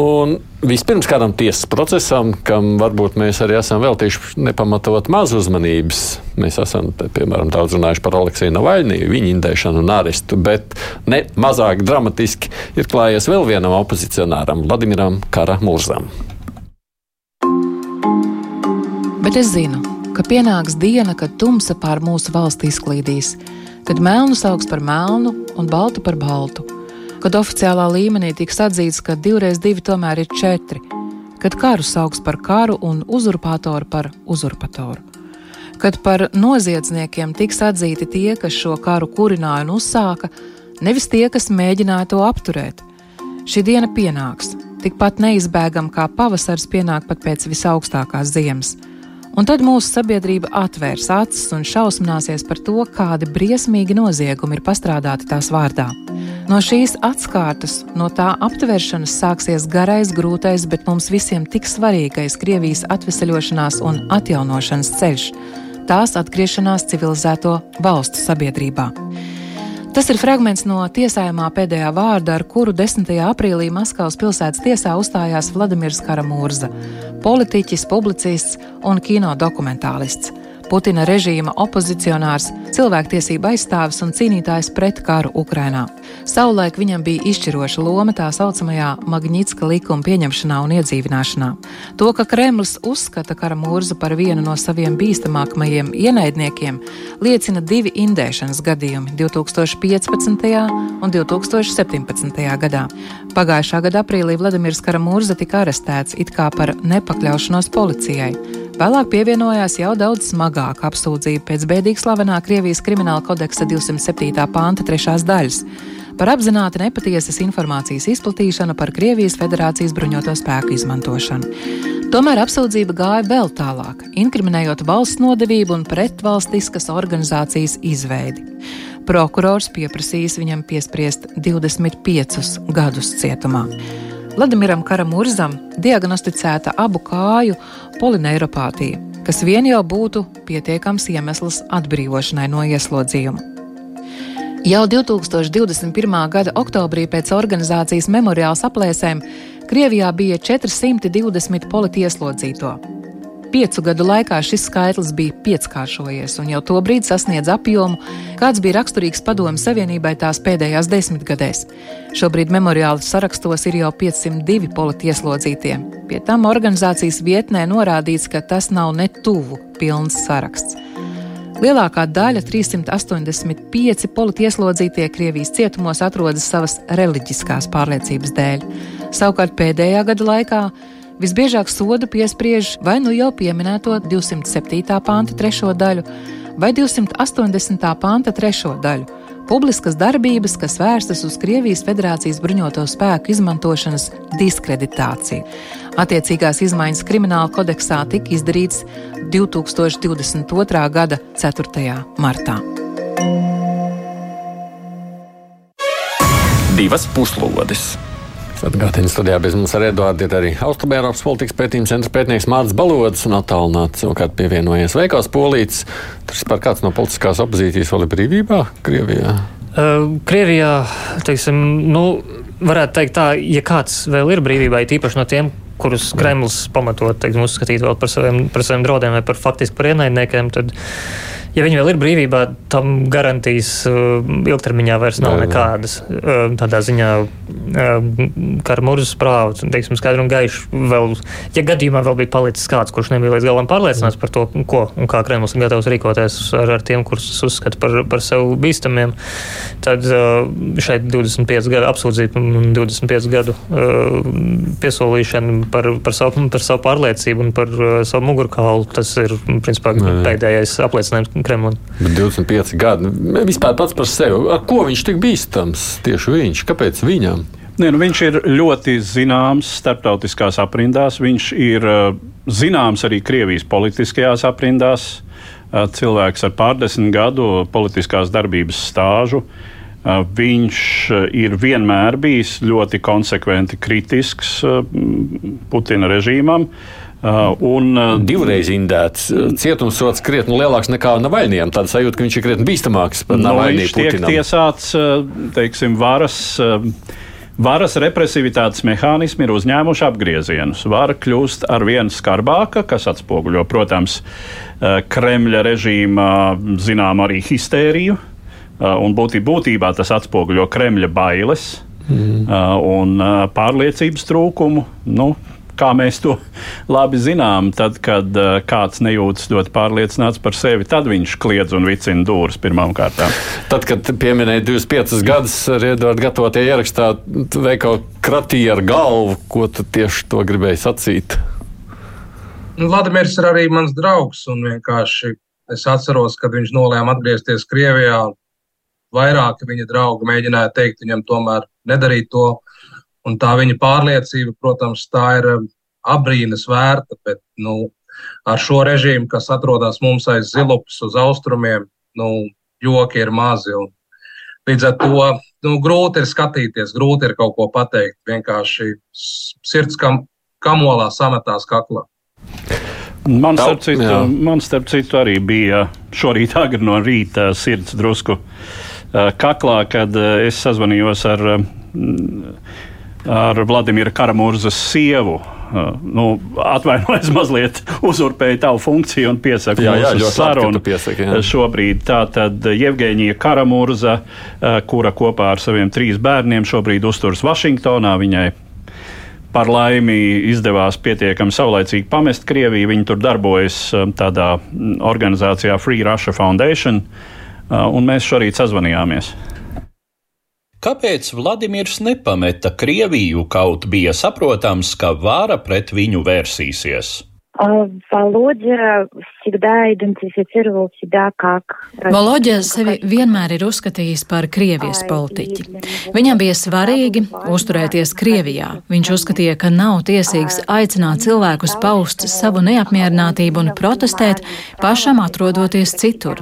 Un vispirms kādam tiesas procesam, kam varbūt mēs arī esam veltījuši nepamatot maz uzmanības. Mēs esam, piemēram, daudz runājuši par Aleksiju Navaļniju, viņa indēšanu un arestu, bet ne mazāk dramatiski ir klājies vēl vienam opozicionāram, Vladimiram Kara Murzam. Bet es zinu, ka pienāks diena, kad tumsa pār mūsu valsti izklīdīs kad melnu sauks par melnu un baltu par baltu, kad oficiālā līmenī tiks atzīts, ka divreiz divi tomēr ir četri, kad karu sauks par karu un uzurpātoru par uzurpatoru, kad par noziedzniekiem tiks atzīti tie, kas šo karu kurināja un uzsāka, nevis tie, kas mēģināja to apturēt. Šī diena pienāks, tikpat neizbēgam kā pavasars pienāk pat pēc visaugstākās ziemas. Un tad mūsu sabiedrība atvērs acis un šausmināsies par to, kādi briesmīgi noziegumi ir pastrādāti tās vārdā. No šīs atskārtas, no tā aptveršanas sāksies garais, grūtais, bet mums visiem tik svarīgais Krievijas atvesaļošanās un atjaunošanas ceļš - tās atgriešanās civilizēto valstu sabiedrībā. Tas ir fragments no tiesājumā pēdējā vārda, ar kuru 10. aprīlī Maskavas pilsētas tiesā uzstājās Vladimirs Karamūrza, politiķis, publicists un kino dokumentālists. Putina režīma opozicionārs, cilvēktiesība aizstāvis un cīnītājs pret karu Ukrainā. Savulaik viņam bija izšķiroša loma tā saucamajā Magnitska likuma pieņemšanā un iedzīvināšanā. To, ka Kremlis uzskata Karamurzu par vienu no saviem bīstamākajiem ienaidniekiem, liecina divi indēšanas gadījumi - 2015. un 2017. gadā. Pagājušā gada aprīlī Vladimirs Karamurza tika arestēts it kā par nepakļaušanos policijai. Vēlāk pievienojās jau daudz smagāka apsūdzība pēc bēdīgi slavenā Krievijas krimināla kodeksa 207. panta 3. daļas par apzināti nepatiesas informācijas izplatīšanu par Krievijas Federācijas bruņoto spēku izmantošanu. Tomēr apsūdzība gāja vēl tālāk, inkriminējot valsts nodevību un pretvalstiskas organizācijas izveidi. Prokurors pieprasījis viņam piespriest 25 gadus cietumā. Vladimiram Karamurzam diagnosticēta abu kāju polineiropātija, kas vien jau būtu pietiekams iemesls atbrīvošanai no ieslodzījuma. Jau 2021. gada oktobrī pēc organizācijas memoriāls aplēsēm Krievijā bija 420 politieslodzīto. Piecu gadu laikā šis skaitlis bija pieckāršojies un jau tobrīd sasniedz apjomu, kāds bija raksturīgs Padomju Savienībai tās pēdējās desmitgadēs. Šobrīd memoriāla sarakstos ir jau 502 politieslodzītie. Pie tam organizācijas vietnē norādīts, ka tas nav ne tuvu pilns saraksts. Lielākā daļa, 385 politieslodzītie Krievijas cietumos, atrodas savas reliģiskās pārliecības dēļ. Savukārt pēdējā gada laikā Visbiežāk sodu piespriež vai nu jau pieminēto 207. panta trešo daļu vai 280. panta trešo daļu - publiskas darbības, kas vērstas uz Krievijas Federācijas bruņoto spēku izmantošanas diskreditāciju. Attiecīgās izmaiņas krimināla kodeksā tika izdarīts 2022. gada 4. martā. Divas puslodes! Atgādījums studijā bez mums ar Eduardu ir arī Austrumēropas politikas pētījuma centra pētnieks Mārcis Balods un attālināts savukārt pievienojies Veikals Polīts. Tas par kāds no politiskās opozīcijas vēl ir brīvībā Krievijā? Uh, Krievijā, teiksim, nu, varētu teikt tā, ja kāds vēl ir brīvībā, ir īpaši no tiem, kurus Kremlis pamatot, teiksim, uzskatīt vēl par saviem, par saviem draudiem vai par faktiski par ienaidniekiem, tad ja viņi vēl ir brīvībā, tam garantijas uh, ilgtermiņā vairs nav jā, nekādas. Uh, tādā ziņā, uh, kā ar mūža sprāvu, teiksim, skaidri un gaiši, vēl, ja gadījumā vēl bija palicis kāds, kurš nebija līdz galam pārliecināts par to, ko un kā Kremlis ir gatavs rīkoties ar, ar tiem, kurus uzskata par, par sev bīstamiem, tad šeit 25 gadu apsūdzība un 25 gadu piesolīšana par, par, savu, par savu pārliecību un par savu mugurkaulu, tas ir principā pēdējais apliecinājums Kremlim. Bet 25 gadi. Vispār pats par sevi. Ar ko viņš tik bīstams? Tieši viņš. Kāpēc viņam? Nē, nu viņš ir ļoti zināms starptautiskās aprindās. Viņš ir uh, zināms arī Krievijas politiskajās aprindās. Uh, cilvēks ar pārdesmit gadu politiskās darbības stāžu. Uh, viņš ir vienmēr bijis ļoti konsekventi kritisks Putina režīmam. Uh, un, uh, Divreiz indēts. Uh, cietumsots krietni lielāks nekā Navaļnijam. Tāda sajūta, ka viņš ir krietni bīstamāks par Navaļniju. Viņš tiek tiesāts, teiksim, varas. Varas represivitātes mehānismi ir uzņēmuši apgriezienus. Vara kļūst ar vien skarbāka, kas atspoguļo, protams, Kremļa režīma zinām arī histēriju, un būtībā tas atspoguļo Kremļa bailes mm. un pārliecības trūkumu. Nu, kā mēs to labi zinām, tad, kad uh, kāds nejūtas ļoti pārliecināts par sevi, tad viņš kliedz un vicina dūris pirmām kārtām. Tad, kad pieminēja 25 gadus, Riedot, gatavotie ierakstā, veikal kratīja ar galvu, ko tu tieši to gribēji sacīt? Nu, Vladimirs ir arī mans draugs, un vienkārši es atceros, kad viņš nolēma atgriezties Krievijā. Vairāki viņa draugi mēģināja teikt viņam tomēr nedarīt to, Un tā viņa pārliecība, protams, tā ir um, abrīnas vērta, bet nu, ar šo režīmu, kas atrodas mums aiz zilupas uz austrumiem, nu, joki ir mazi. Un Līdz ar to nu, grūti ir skatīties, grūti ir kaut ko pateikt. Vienkārši sirds kam, kamolā sametās kaklā. Man starp, citu, man starp citu arī bija šorīt agri no rīta sirds drusku kaklā, kad es sazvanījos ar, ar Vladimira Karamūrzas sievu, nu, atvainojos, mazliet uzurpēju tavu funkciju un piesaku jā, jā, sarunu. Piesaki, jā. Šobrīd tā tad Jevgeņija Karamurza, kura kopā ar saviem trīs bērniem šobrīd uzturas Vašingtonā, viņai par laimi izdevās pietiekami saulaicīgi pamest Krieviju. Viņi tur darbojas tādā organizācijā Free Russia Foundation, un mēs šorīt sazvanījāmies. Kāpēc Vladimirs nepameta Krieviju, kaut bija saprotams, ka vāra pret viņu vērsīsies? Володя всегда идентифицировал себя как... Володя sevi vienmēr ir uzskatījis par Krievijas politiķi. Viņam bija svarīgi uzturēties Krievijā. Viņš uzskatīja, ka nav tiesīgs aicināt cilvēkus paust savu neapmierinātību un protestēt, pašam atrodoties citur.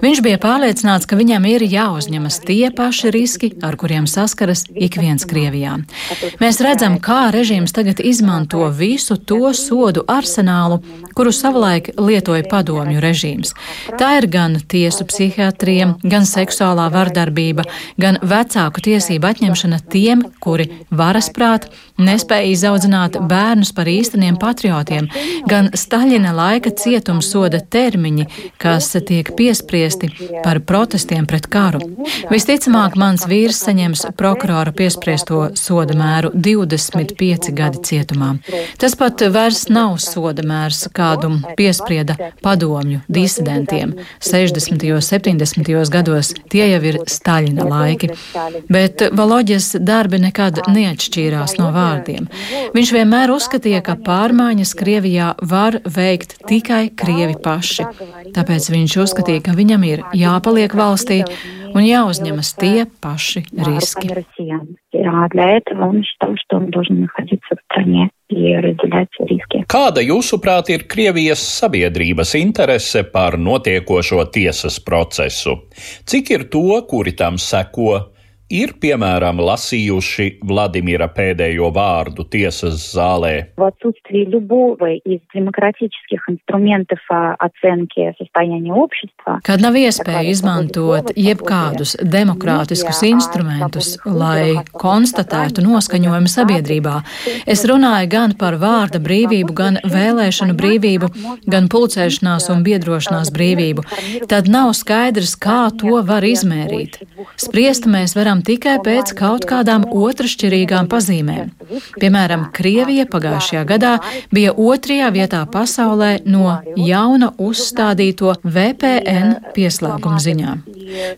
Viņš bija pārliecināts, ka viņam ir jāuzņemas tie paši riski, ar kuriem saskaras ik viens Krievijā. Mēs redzam, kā režīms tagad izmanto visu to sodu arsenālu arsenālu, kuru savulaik lietoja padomju režīms. Tā ir gan tiesu psihiatrija, gan seksuālā vardarbība, gan vecāku tiesību atņemšana tiem, kuri varasprāt nespēja izaudzināt bērnus par īsteniem patriotiem, gan Staļina laika cietumsoda termiņi, kas tiek piespriesti par protestiem pret karu. Visticamāk, mans vīrs saņems prokurora piespriesto soda mēru 25 gadi cietumā. Tas pat vairs nav soda soda mērs, kādu piesprieda padomju disidentiem 60. un 70. gados. Tie jau ir Staļina laiki. Bet Valoģis darbi nekad neatšķīrās no vārdiem. Viņš vienmēr uzskatīja, ka pārmaiņas Krievijā var veikt tikai Krievi paši. Tāpēc viņš uzskatīja, ka viņam ir jāpaliek valstī un jāuzņemas tie paši riski. Kāda, jūsuprāt, ir Krievijas sabiedrības interese par notiekošo tiesas procesu? Cik ir to, kuri tam seko? Ir, piemēram, lasījuši Vladimira pēdējo vārdu tiesas zālē. Kad nav iespēja izmantot jebkādus demokrātiskus instrumentus, lai konstatētu noskaņojumu sabiedrībā, es runāju gan par vārda brīvību, gan vēlēšanu brīvību, gan pulcēšanās un biedrošanās brīvību, tad nav skaidrs, kā to var izmērīt. Spriest mēs varam zinām tikai pēc kaut kādām otršķirīgām pazīmēm. Piemēram, Krievija pagājušajā gadā bija otrajā vietā pasaulē no jauna uzstādīto VPN pieslēguma ziņā.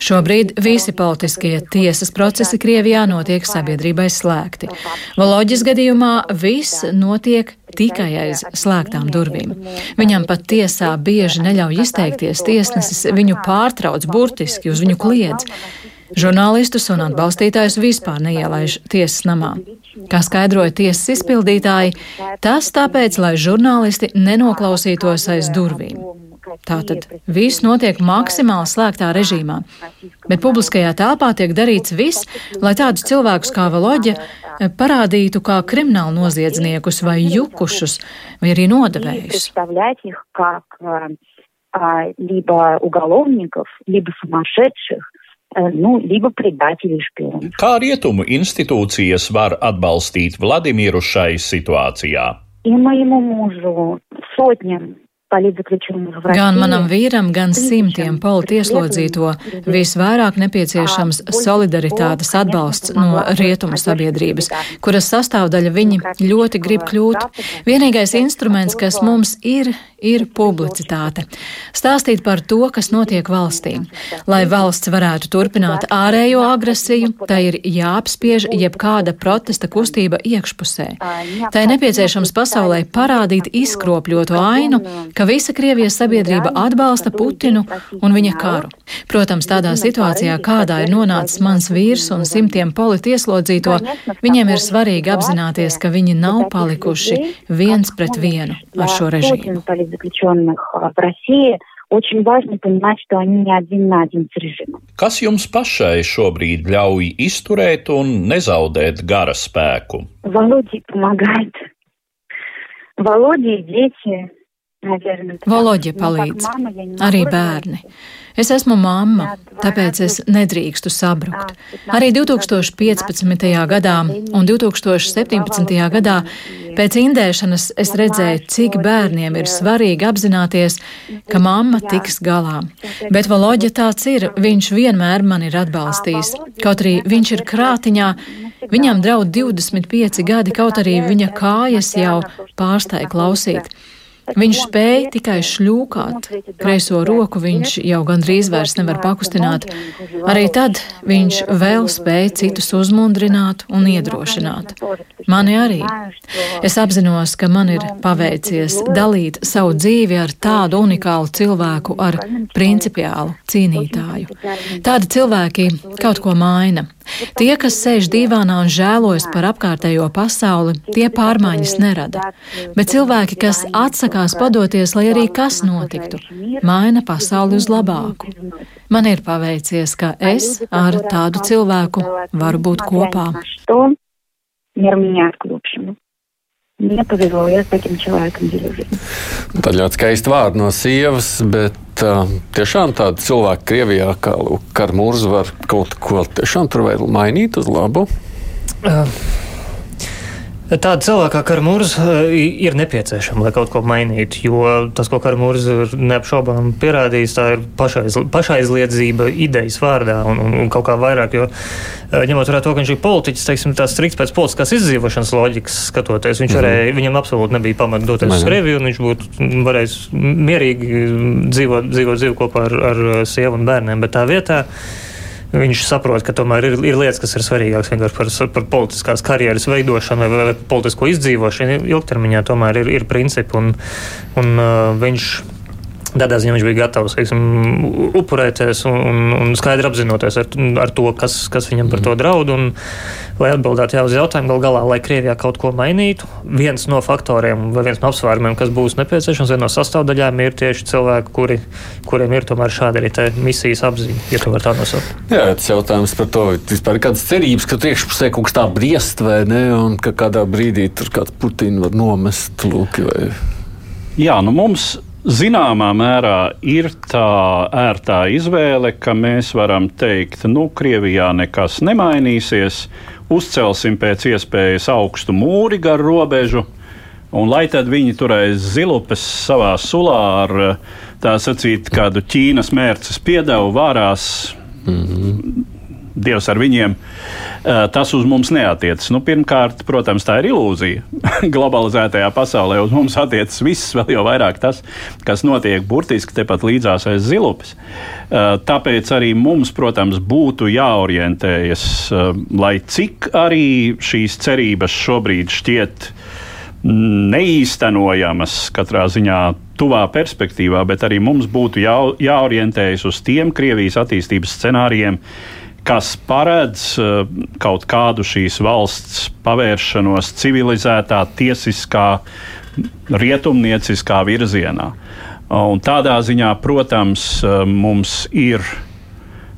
Šobrīd visi politiskie tiesas procesi Krievijā notiek sabiedrībai slēgti. Valoģis gadījumā viss notiek tikai aiz slēgtām durvīm. Viņam pat tiesā bieži neļauj izteikties, tiesnesis viņu pārtrauc burtiski, uz viņu kliedz. Žurnālistus un atbalstītājus vispār neielaiž tiesas namā. Kā skaidroja tiesas izpildītāji, tas tāpēc, lai žurnālisti nenoklausītos aiz durvīm. Tātad viss notiek maksimāli slēgtā režīmā, bet publiskajā telpā tiek darīts viss, lai tādus cilvēkus kā Valoģa parādītu kā kriminālu noziedzniekus vai jukušus, vai arī nodevējus. либо уголовников, либо сумасшедших, nu, либо предателей шпионов. Kā rietumu institūcijas var atbalstīt Vladimiru šai situācijā? И моему мужу сотням Gan manam vīram, gan simtiem politieslodzīto visvairāk nepieciešams solidaritātes atbalsts no rietumu sabiedrības, kuras sastāvdaļa viņi ļoti grib kļūt. Vienīgais instruments, kas mums ir, ir publicitāte. Stāstīt par to, kas notiek valstī. Lai valsts varētu turpināt ārējo agresiju, tai ir jāapspiež jebkāda protesta kustība iekšpusē. Tai nepieciešams pasaulē parādīt izkropļoto ainu, ka visa Krievijas sabiedrība atbalsta Putinu un viņa karu. Protams, tādā situācijā, kādā ir nonācis mans vīrs un simtiem politieslodzīto, viņiem ir svarīgi apzināties, ka viņi nav palikuši viens pret vienu ar šo režīmu. очень важно понимать, что они не один на один с режимом. Kas jums pašai šobrīd ļauj izturēt un nezaudēt gara spēku? Володе помогает. Володя и дети, Voloģija palīdz, arī bērni. Es esmu mamma, tāpēc es nedrīkstu sabrukt. Arī 2015. gadā un 2017. gadā pēc indēšanas es redzēju, cik bērniem ir svarīgi apzināties, ka mamma tiks galā. Bet Voloģija tāds ir, viņš vienmēr man ir atbalstījis. Kaut arī viņš ir krātiņā, viņam draud 25 gadi, kaut arī viņa kājas jau pārstāja klausīt. Viņš spēja tikai šļūkāt, kreiso roku viņš jau gandrīz vairs nevar pakustināt. Arī tad viņš vēl spēja citus uzmundrināt un iedrošināt. Mani arī. Es apzinos, ka man ir paveicies dalīt savu dzīvi ar tādu unikālu cilvēku, ar principiālu cīnītāju. Tādi cilvēki kaut ko maina. Tie, kas sēž divānā un žēlojas par apkārtējo pasauli, tie pārmaiņas nerada. Bet cilvēki, kas atsakās padoties, lai arī kas notiktu, maina pasauli uz labāku. Man ir paveicies, ka es ar tādu cilvēku varu būt kopā. Мир меняет к лучшему. Мне повезло, я с таким человеком делю жизнь. Tad ļoti skaisti vārdi no sievas, bet uh, tiešām tāda cilvēka Krievijā, kā Karmūrs, var kaut ko tiešām tur vēl mainīt uz labu. Uh. Tāda cilvēka kā Karmūrs ir nepieciešama, lai kaut ko mainītu. Jo tas, ko Karmūrs ir neapšaubām pierādījis, tā ir pašaiz, pašaizliedzība idejas vārdā un, un, un kaut kā vairāk. Jo, ņemot vērā to, ka viņš ir politiķis, teiksim, tā strikts pēc politiskās izdzīvošanas loģikas skatoties, viņš varēja, mm -hmm. viņam absolūti nebija pamata doties uz Krieviju, un viņš būtu varējis mierīgi dzīvot, dzīvot dzīvi kopā ar, ar sievu un bērniem. Bet tā vietā viņš saprot, ka tomēr ir, ir lietas, kas ir svarīgākas vienkārši par, par politiskās karjeras veidošanu vai, vai politisko izdzīvošanu. Ilgtermiņā tomēr ir, ir principi, un, un uh, viņš Tādā ziņā viņš bija gatavs teiksim, upurēties un, un, skaidri apzinoties ar, ar to, kas, kas viņam par to draud. Un, lai atbildētu jā, uz jautājumu, gal galā, lai Krievijā kaut ko mainītu, viens no faktoriem vai viens no apsvērumiem, kas būs nepieciešams, viena no sastāvdaļām ir tieši cilvēki, kuri, kuriem ir tomēr šāda arī misijas apziņa, ja to var tā nosaukt. Jā, tas jautājums par to, vispār kādas cerības, ka priekšpusē kaut kas tā briest vai ne, un ka kādā brīdī tur kāds Putina var nomest lūki vai. Jā, nu mums Zināmā mērā ir tā ērtā izvēle, ka mēs varam teikt, nu, Krievijā nekas nemainīsies, uzcelsim pēc iespējas augstu mūri gar robežu, un lai tad viņi turēs zilupes savā sulā ar tā sacīt kādu Ķīnas mērces piedevu vārās. Mm -hmm. Dievs ar viņiem, tas uz mums neatiecas. Nu, pirmkārt, protams, tā ir ilūzija. Globalizētajā pasaulē uz mums attiecas viss, vēl jau vairāk tas, kas notiek burtiski tepat līdzās aiz zilupes. Tāpēc arī mums, protams, būtu jāorientējas, lai cik arī šīs cerības šobrīd šķiet neīstenojamas katrā ziņā tuvā perspektīvā, bet arī mums būtu jā, jāorientējas uz tiem Krievijas attīstības scenārijiem, kas paredz uh, kaut kādu šīs valsts pavēršanos civilizētā, tiesiskā, rietumnieciskā virzienā. Un tādā ziņā, protams, uh, mums ir,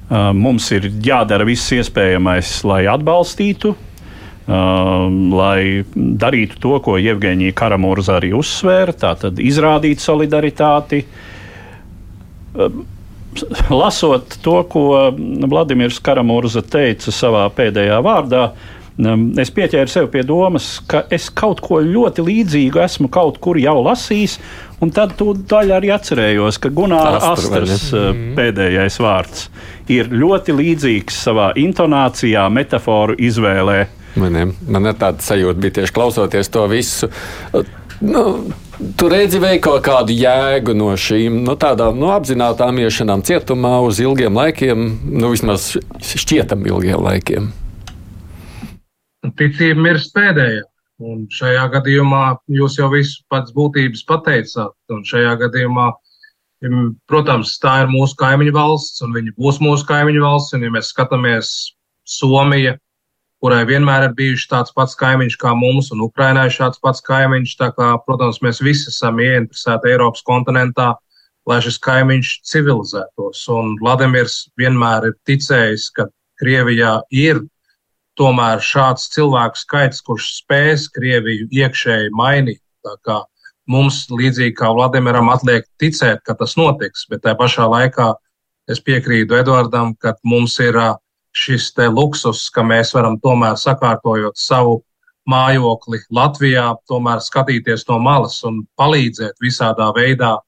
uh, mums ir jādara viss iespējamais, lai atbalstītu lai darītu to, ko Jevģīnija Karamurza arī uzsvēra, tātad izrādīt solidaritāti. Lasot to, ko Vladimirs Karamurza teica savā pēdējā vārdā, um, es pieķēru sev pie domas, ka es kaut ko ļoti līdzīgu esmu kaut kur jau lasījis, un tad daļa arī atcerējos, ka Gunārs Astras uh, pēdējais vārds ir ļoti līdzīgs savā intonācijā, metaforu izvēlē. Man, man ir tāda sajūta, bija tieši klausoties to visu. Nu, Tu redzi, vai kaut kādu jēgu no šīm nu, tādām nu, apzinātām iešanām cietumā uz ilgiem laikiem, nu, vismaz šķietam ilgiem laikiem? Ticība mirst pēdējā. Un šajā gadījumā jūs jau visu pats būtības pateicāt. Un šajā gadījumā, protams, tā ir mūsu kaimiņu valsts, un viņa būs mūsu kaimiņu valsts. Un, ja mēs skatāmies Somija, kurai vienmēr ir bijuši tāds pats kaimiņš kā mums, un Ukrainai šāds pats kaimiņš. Tā kā, protams, mēs visi esam ieinteresēti Eiropas kontinentā, lai šis kaimiņš civilizētos. Un Vladimirs vienmēr ir ticējis, ka Krievijā ir tomēr šāds cilvēku skaits, kurš spēs Krieviju iekšēji mainīt. Mums, līdzīgi kā Vladimiram, atliek ticēt, ka tas notiks, bet tajā pašā laikā es piekrītu Edvardam, ka mums ir šis luksus, ka mēs varam tomēr sakārtojot savu mājokli Latvijā, tomēr skatīties no malas un palīdzēt visādā veidā.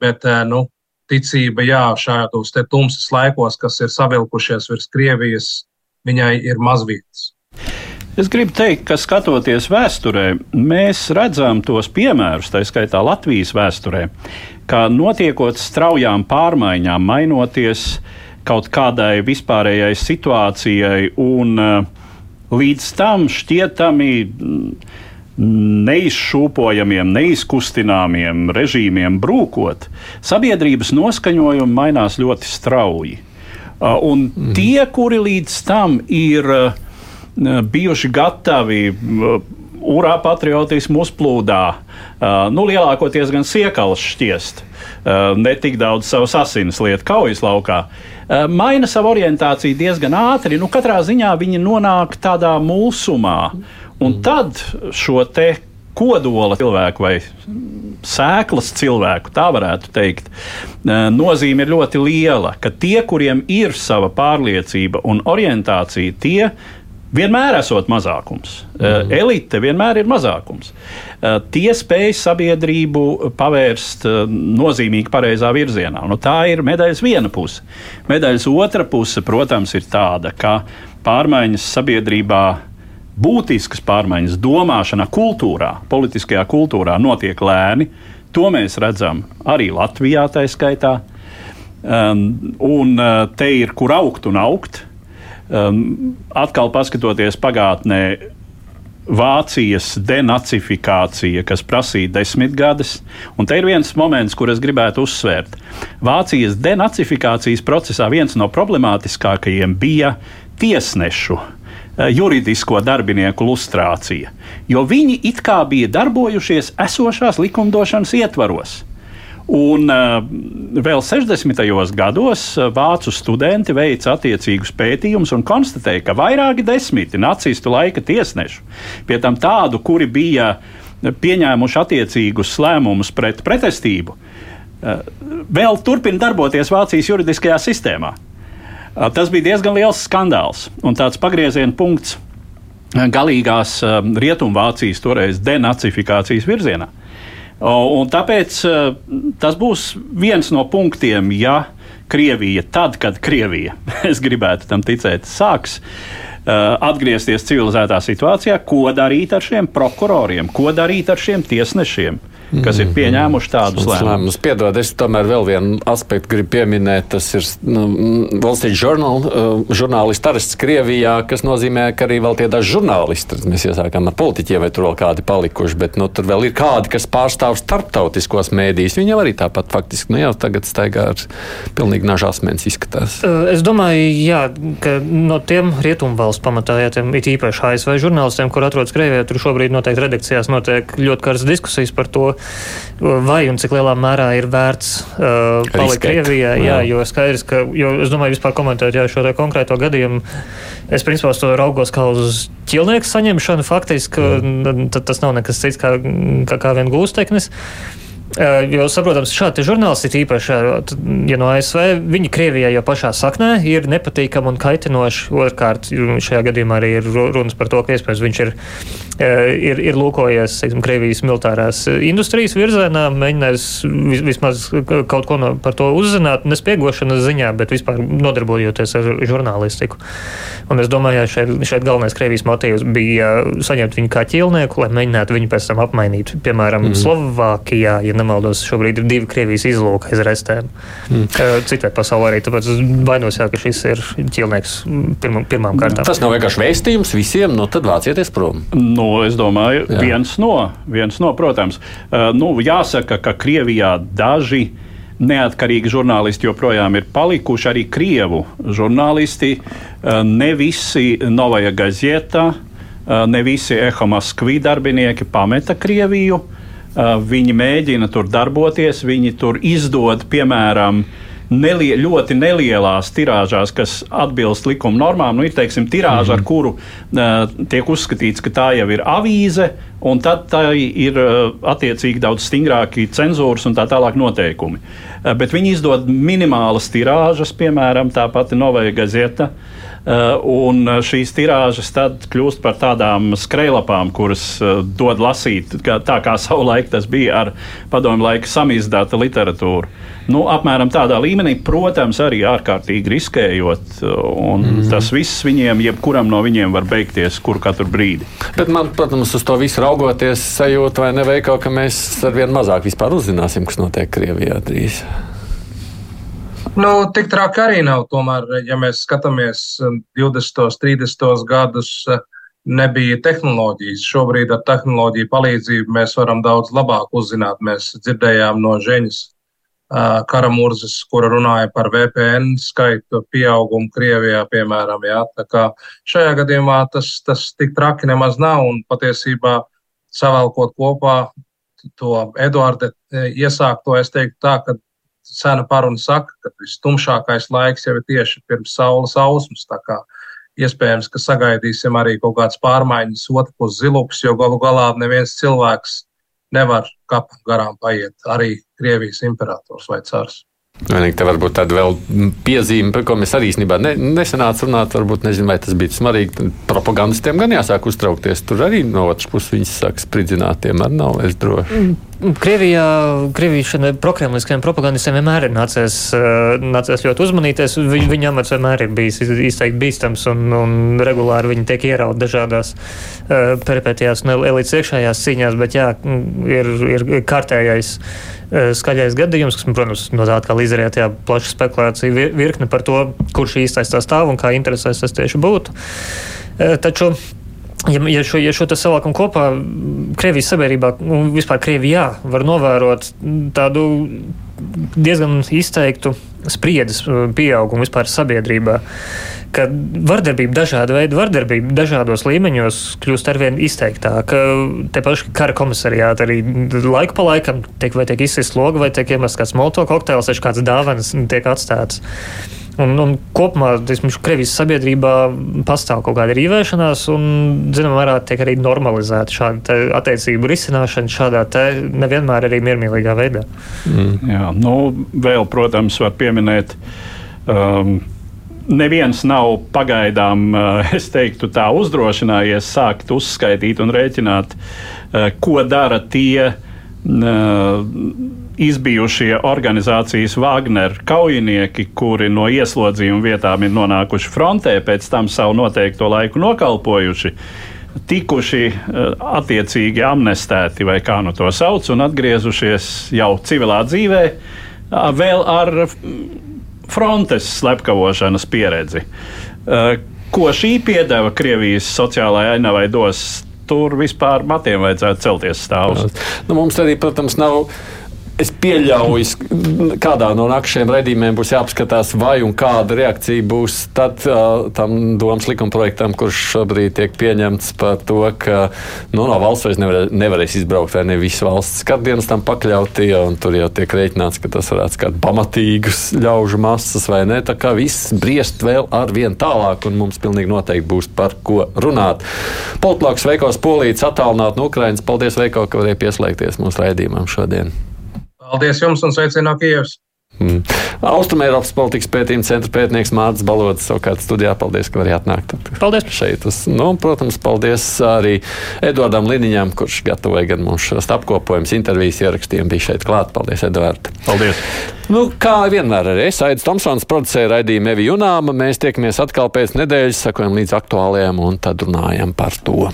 Bet, nu, ticība, jā, šādos tumsas laikos, kas ir savilkušies virs Krievijas, viņai ir mazvietas. Es gribu teikt, ka skatoties vēsturē, mēs redzam tos piemērus, tā skaitā Latvijas vēsturē, ka notiekot straujām pārmaiņām, mainoties kaut kādai vispārējai situācijai un uh, līdz tam šķietami neizšūpojamiem, neizkustināmiem režīmiem brūkot, sabiedrības noskaņojumi mainās ļoti strauji. Un mm. tie, kuri līdz tam ir uh, bijuši gatavi uh, urā patriotismu uzplūdā, nu, lielākoties gan siekalas šķiest, ne tik daudz savas asinis lietu kaujas laukā, maina savu orientāciju diezgan ātri. Nu, katrā ziņā viņi nonāk tādā mulsumā. Un tad šo te kodola cilvēku vai sēklas cilvēku, tā varētu teikt, nozīme ir ļoti liela. Ka tie, kuriem ir sava pārliecība un orientācija, tie vienmēr esot mazākums. Mm. Elite vienmēr ir mazākums. Tie spēj sabiedrību pavērst nozīmīgi pareizā virzienā. Nu, tā ir medaļas viena puse. Medaļas otra puse, protams, ir tāda, ka pārmaiņas sabiedrībā būtiskas pārmaiņas domāšanā, kultūrā, politiskajā kultūrā notiek lēni. To mēs redzam arī Latvijā, tā skaitā. Um, un uh, te ir kur augt un augt. Um, atkal paskatoties pagātnē, Vācijas denacifikācija, kas prasīja desmit gadus, un te ir viens moments, kur es gribētu uzsvērt. Vācijas denacifikācijas procesā viens no problemātiskākajiem bija tiesnešu Eh, juridisko darbinieku lustrācija, jo viņi it kā bija darbojušies esošās likumdošanas ietvaros. Un uh, vēl 60. gados eh, vācu studenti veica attiecīgus pētījumus un konstatēja, ka vairāki desmiti nacistu laika tiesnešu, pie tam tādu, kuri bija pieņēmuši attiecīgus lēmumus pret pretestību, vēl turpina darboties Vācijas juridiskajā sistēmā. Tas bija diezgan liels skandāls un tāds pagrieziena punkts galīgās Rietumvācijas toreiz denacifikācijas virzienā. Un tāpēc tas būs viens no punktiem, ja Krievija, tad, kad Krievija, es gribētu tam ticēt, sāks atgriezties civilizētā situācijā, ko darīt ar šiem prokuroriem, ko darīt ar šiem tiesnešiem kas ir pieņēmuši tādus lēmumus. Piedod, es tomēr vēl vienu aspektu gribu pieminēt. Tas ir nu, Wall Street Journal, uh, žurnālisti arests Krievijā, kas nozīmē, ka arī vēl tie daži žurnālisti, mēs iesākām ar politiķiem, vai tur vēl kādi palikuši, bet nu, tur vēl ir kādi, kas pārstāv starptautiskos mēdījus. Viņi jau arī tāpat faktiski nu, jau tagad staigā ar pilnīgi nažās mēnesi izskatās. Uh, es domāju, jā, ka no tiem rietumvalstu pamatā, ja tiem ir īpaši ASV žurnālistiem, kur atrodas Krievijā, tur šobrīd noteikti redakcijās notiek ļoti karas diskusijas par to, vai un cik lielā mērā ir vērts uh, palikt Krievijā. Jā, jo skaidrs, ka, jo es domāju, vispār komentēt jā, šo konkrēto gadījumu. Es principā to raugos kā uz ķilnieku saņemšanu. Faktiski tas nav nekas cits kā, kā, kā vien gūsteknis. Jo, saprotams, šādi žurnālisti, īpaši ja no ASV, viņi Krievijā jau pašā saknē ir nepatīkami un kaitinoši. Otrkārt, šajā gadījumā arī ir runas par to, ka iespējams viņš ir ir, ir lūkojies teiksim, Krievijas militārās industrijas virzienā, mēģinājis vismaz kaut ko no, par to uzzināt, nespiegošanas ziņā, bet vispār nodarbojoties ar žurnālistiku. Un es domāju, ka šeit, šeit galvenais Krievijas motīvs bija saņemt viņu kā ķīlnieku, lai mēģinātu viņu pēc tam apmainīt. Piemēram, mm. Slovākijā, ja nemaldos, šobrīd ir divi Krievijas izlūka aiz restēm. Mm. Citviet pasaulē arī, tāpēc es baidos, jā, ka šis ir ķīlnieks pirmām, pirmām kārtām. Tas nav vienkārši vēstījums visiem, nu tad vācieties prom. Nu, es domāju, Jā. viens no, viens no, protams. Nu, jāsaka, ka Krievijā daži neatkarīgi žurnālisti joprojām ir palikuši. Arī krievu žurnālisti, ne visi Novaja Gazeta, ne visi Eho Maskvī darbinieki pameta Krieviju. Viņi mēģina tur darboties, viņi tur izdod, piemēram, nelie, ļoti nelielās tirāžās, kas atbilst likuma normām. Nu, ir teiksim, tirāža, mm -hmm. ar mhm. kuru uh, tiek uzskatīts, ka tā jau ir avīze, un tad tā ir uh, attiecīgi daudz stingrāki cenzūras un tā tālāk noteikumi. Uh, bet viņi izdod minimālas tirāžas, piemēram, tā pati Novaja Gazeta. Uh, un šīs tirāžas tad kļūst par tādām skrejlapām, kuras uh, dod lasīt, kā, tā kā savulaik tas bija ar padomu laiku samizdāta literatūru. Nu, apmēram tādā līmenī, protams, arī ārkārtīgi riskējot. Mm tas viss viņiem, jebkuram no viņiem var beigties kur katru brīdi. Bet man, protams, uz to visu raugoties, sajūta vai neveikā, ka mēs ar vien mazāk vispār uzzināsim, kas notiek Krievijā drīz. Nu, tik traki arī nav. Tomēr, ja mēs skatāmies 20, 30 gadus, nebija tehnoloģijas. Šobrīd ar tehnoloģiju palīdzību mēs varam daudz labāk uzzināt. Mēs dzirdējām no Žeņas Karamurzes, kura runāja par VPN skaitu pieaugumu Krievijā, piemēram. Jā. Tā kā šajā gadījumā tas, tas tik traki nemaz nav un patiesībā savalkot kopā to Eduarda iesākto, es teiktu tā, ka sena paruna saka, ka vistumšākais laiks jau ir tieši pirms saules ausmas. Tā kā iespējams, ka sagaidīsim arī kaut kādas pārmaiņas otrpus zilups, jo galu galā neviens cilvēks nevar kapam garām paiet arī Krievijas imperators vai cars. Vienīgi te varbūt tāda vēl piezīme, par ko mēs arī īstenībā ne, nesenāca runāt. Varbūt nezinu, vai tas bija svarīgi. Propagandistiem gan jāsāk uztraukties. Tur arī no otras puses viņas sāk spridzināt. Tiem arī nav es droši. Mm, Krievijā, Krievijas prokremliskajiem propagandistiem vienmēr ir nācies, eh, nācies ļoti uzmanīties. Viņ, viņa amats vienmēr ir bijis izteikti bīstams un, un regulāri viņi tiek ierauti dažādās uh, peripētījās un elites iekšējās cīņās, bet jā, ir, ir kārtējais skaļais gadījums, kas, protams, no tā atkal izriet jā, plaša spekulācija virkne par to, kurš īstais tā stāv un kā interesēs tas tieši būtu. Taču Ja, ja šo, ja šo savākam kopā Krievijas sabiedrībā un vispār Krievijā var novērot tādu diezgan izteiktu spriedzes pieaugumu vispār sabiedrībā ka vardarbība, dažāda veida vardarbība dažādos līmeņos kļūst arvien izteiktāka. Te paši kara komisariāti arī laiku pa laikam tiek, vai tiek izsist loga, vai tiek iemests kāds molto kokteils, vai kāds dāvanas tiek atstāts. Un, un kopumā Krievijas sabiedrībā pastāv kaut kāda rīvēšanās, un, zināmā mērā, tiek arī normalizēta šāda attiecību risināšana šādā nevienmēr arī miermīlīgā veidā. Mm. Jā, nu, vēl, protams, var pieminēt. Um, neviens nav pagaidām, eh, es teiktu, tā uzdrošinājies sākt uzskaitīt un rēķināt, eh, ko dara tie eh, izbijušie organizācijas Wagner kaujinieki, kuri no ieslodzījuma vietām ir nonākuši frontē, pēc tam savu noteikto laiku nokalpojuši. Tikuši attiecīgi amnestēti, vai kā nu to sauc, un atgriezušies jau civilā dzīvē, vēl ar frontes slepkavošanas pieredzi. Eh, ko šī piedeva Krievijas sociālajai ainavai dos, tur vispār matiem vajadzētu celties stāvus. Nu, mums arī, protams, nav Es pieļauju, kādā no nākamajiem raidījumiem būs jāapskatās, vai un kāda reakcija būs tad, uh, tam domas likumprojektam, kurš šobrīd tiek pieņemts par to, ka nu, no valsts vairs nevar, nevarēs izbraukt, vai ne visas valsts skatdienas tam pakļauti, un tur jau tiek rēķināts, ka tas varētu skart pamatīgus ļaužu masas, vai ne? Tā kā viss briest vēl ar vien tālāk, un mums pilnīgi noteikti būs par ko runāt. Poltlāks Veikos Polīts attālināt no Ukrainas. Paldies, Veiko, ka varēja pieslēgties mūsu raidījumam šodien. Paldies jums un sveicienu no Kievas! Mm. Austrumēropas politikas pētījuma centra pētnieks Mārcis Balods savukārt studijā. Paldies, ka varējāt nākt. Paldies! Šeit. Uz, nu, protams, paldies arī Eduardam Liniņam, kurš gatavoja gan mums šos apkopojumus, intervijas ierakstiem, bija šeit klāt. Paldies, Eduard! Paldies! Nu, kā vienmēr arī es, Aits Tomsons, producēju raidījumu Evi Junāma. Mēs tiekamies atkal pēc nedēļas, sakojam līdz aktuālajiem un tad runājam par to.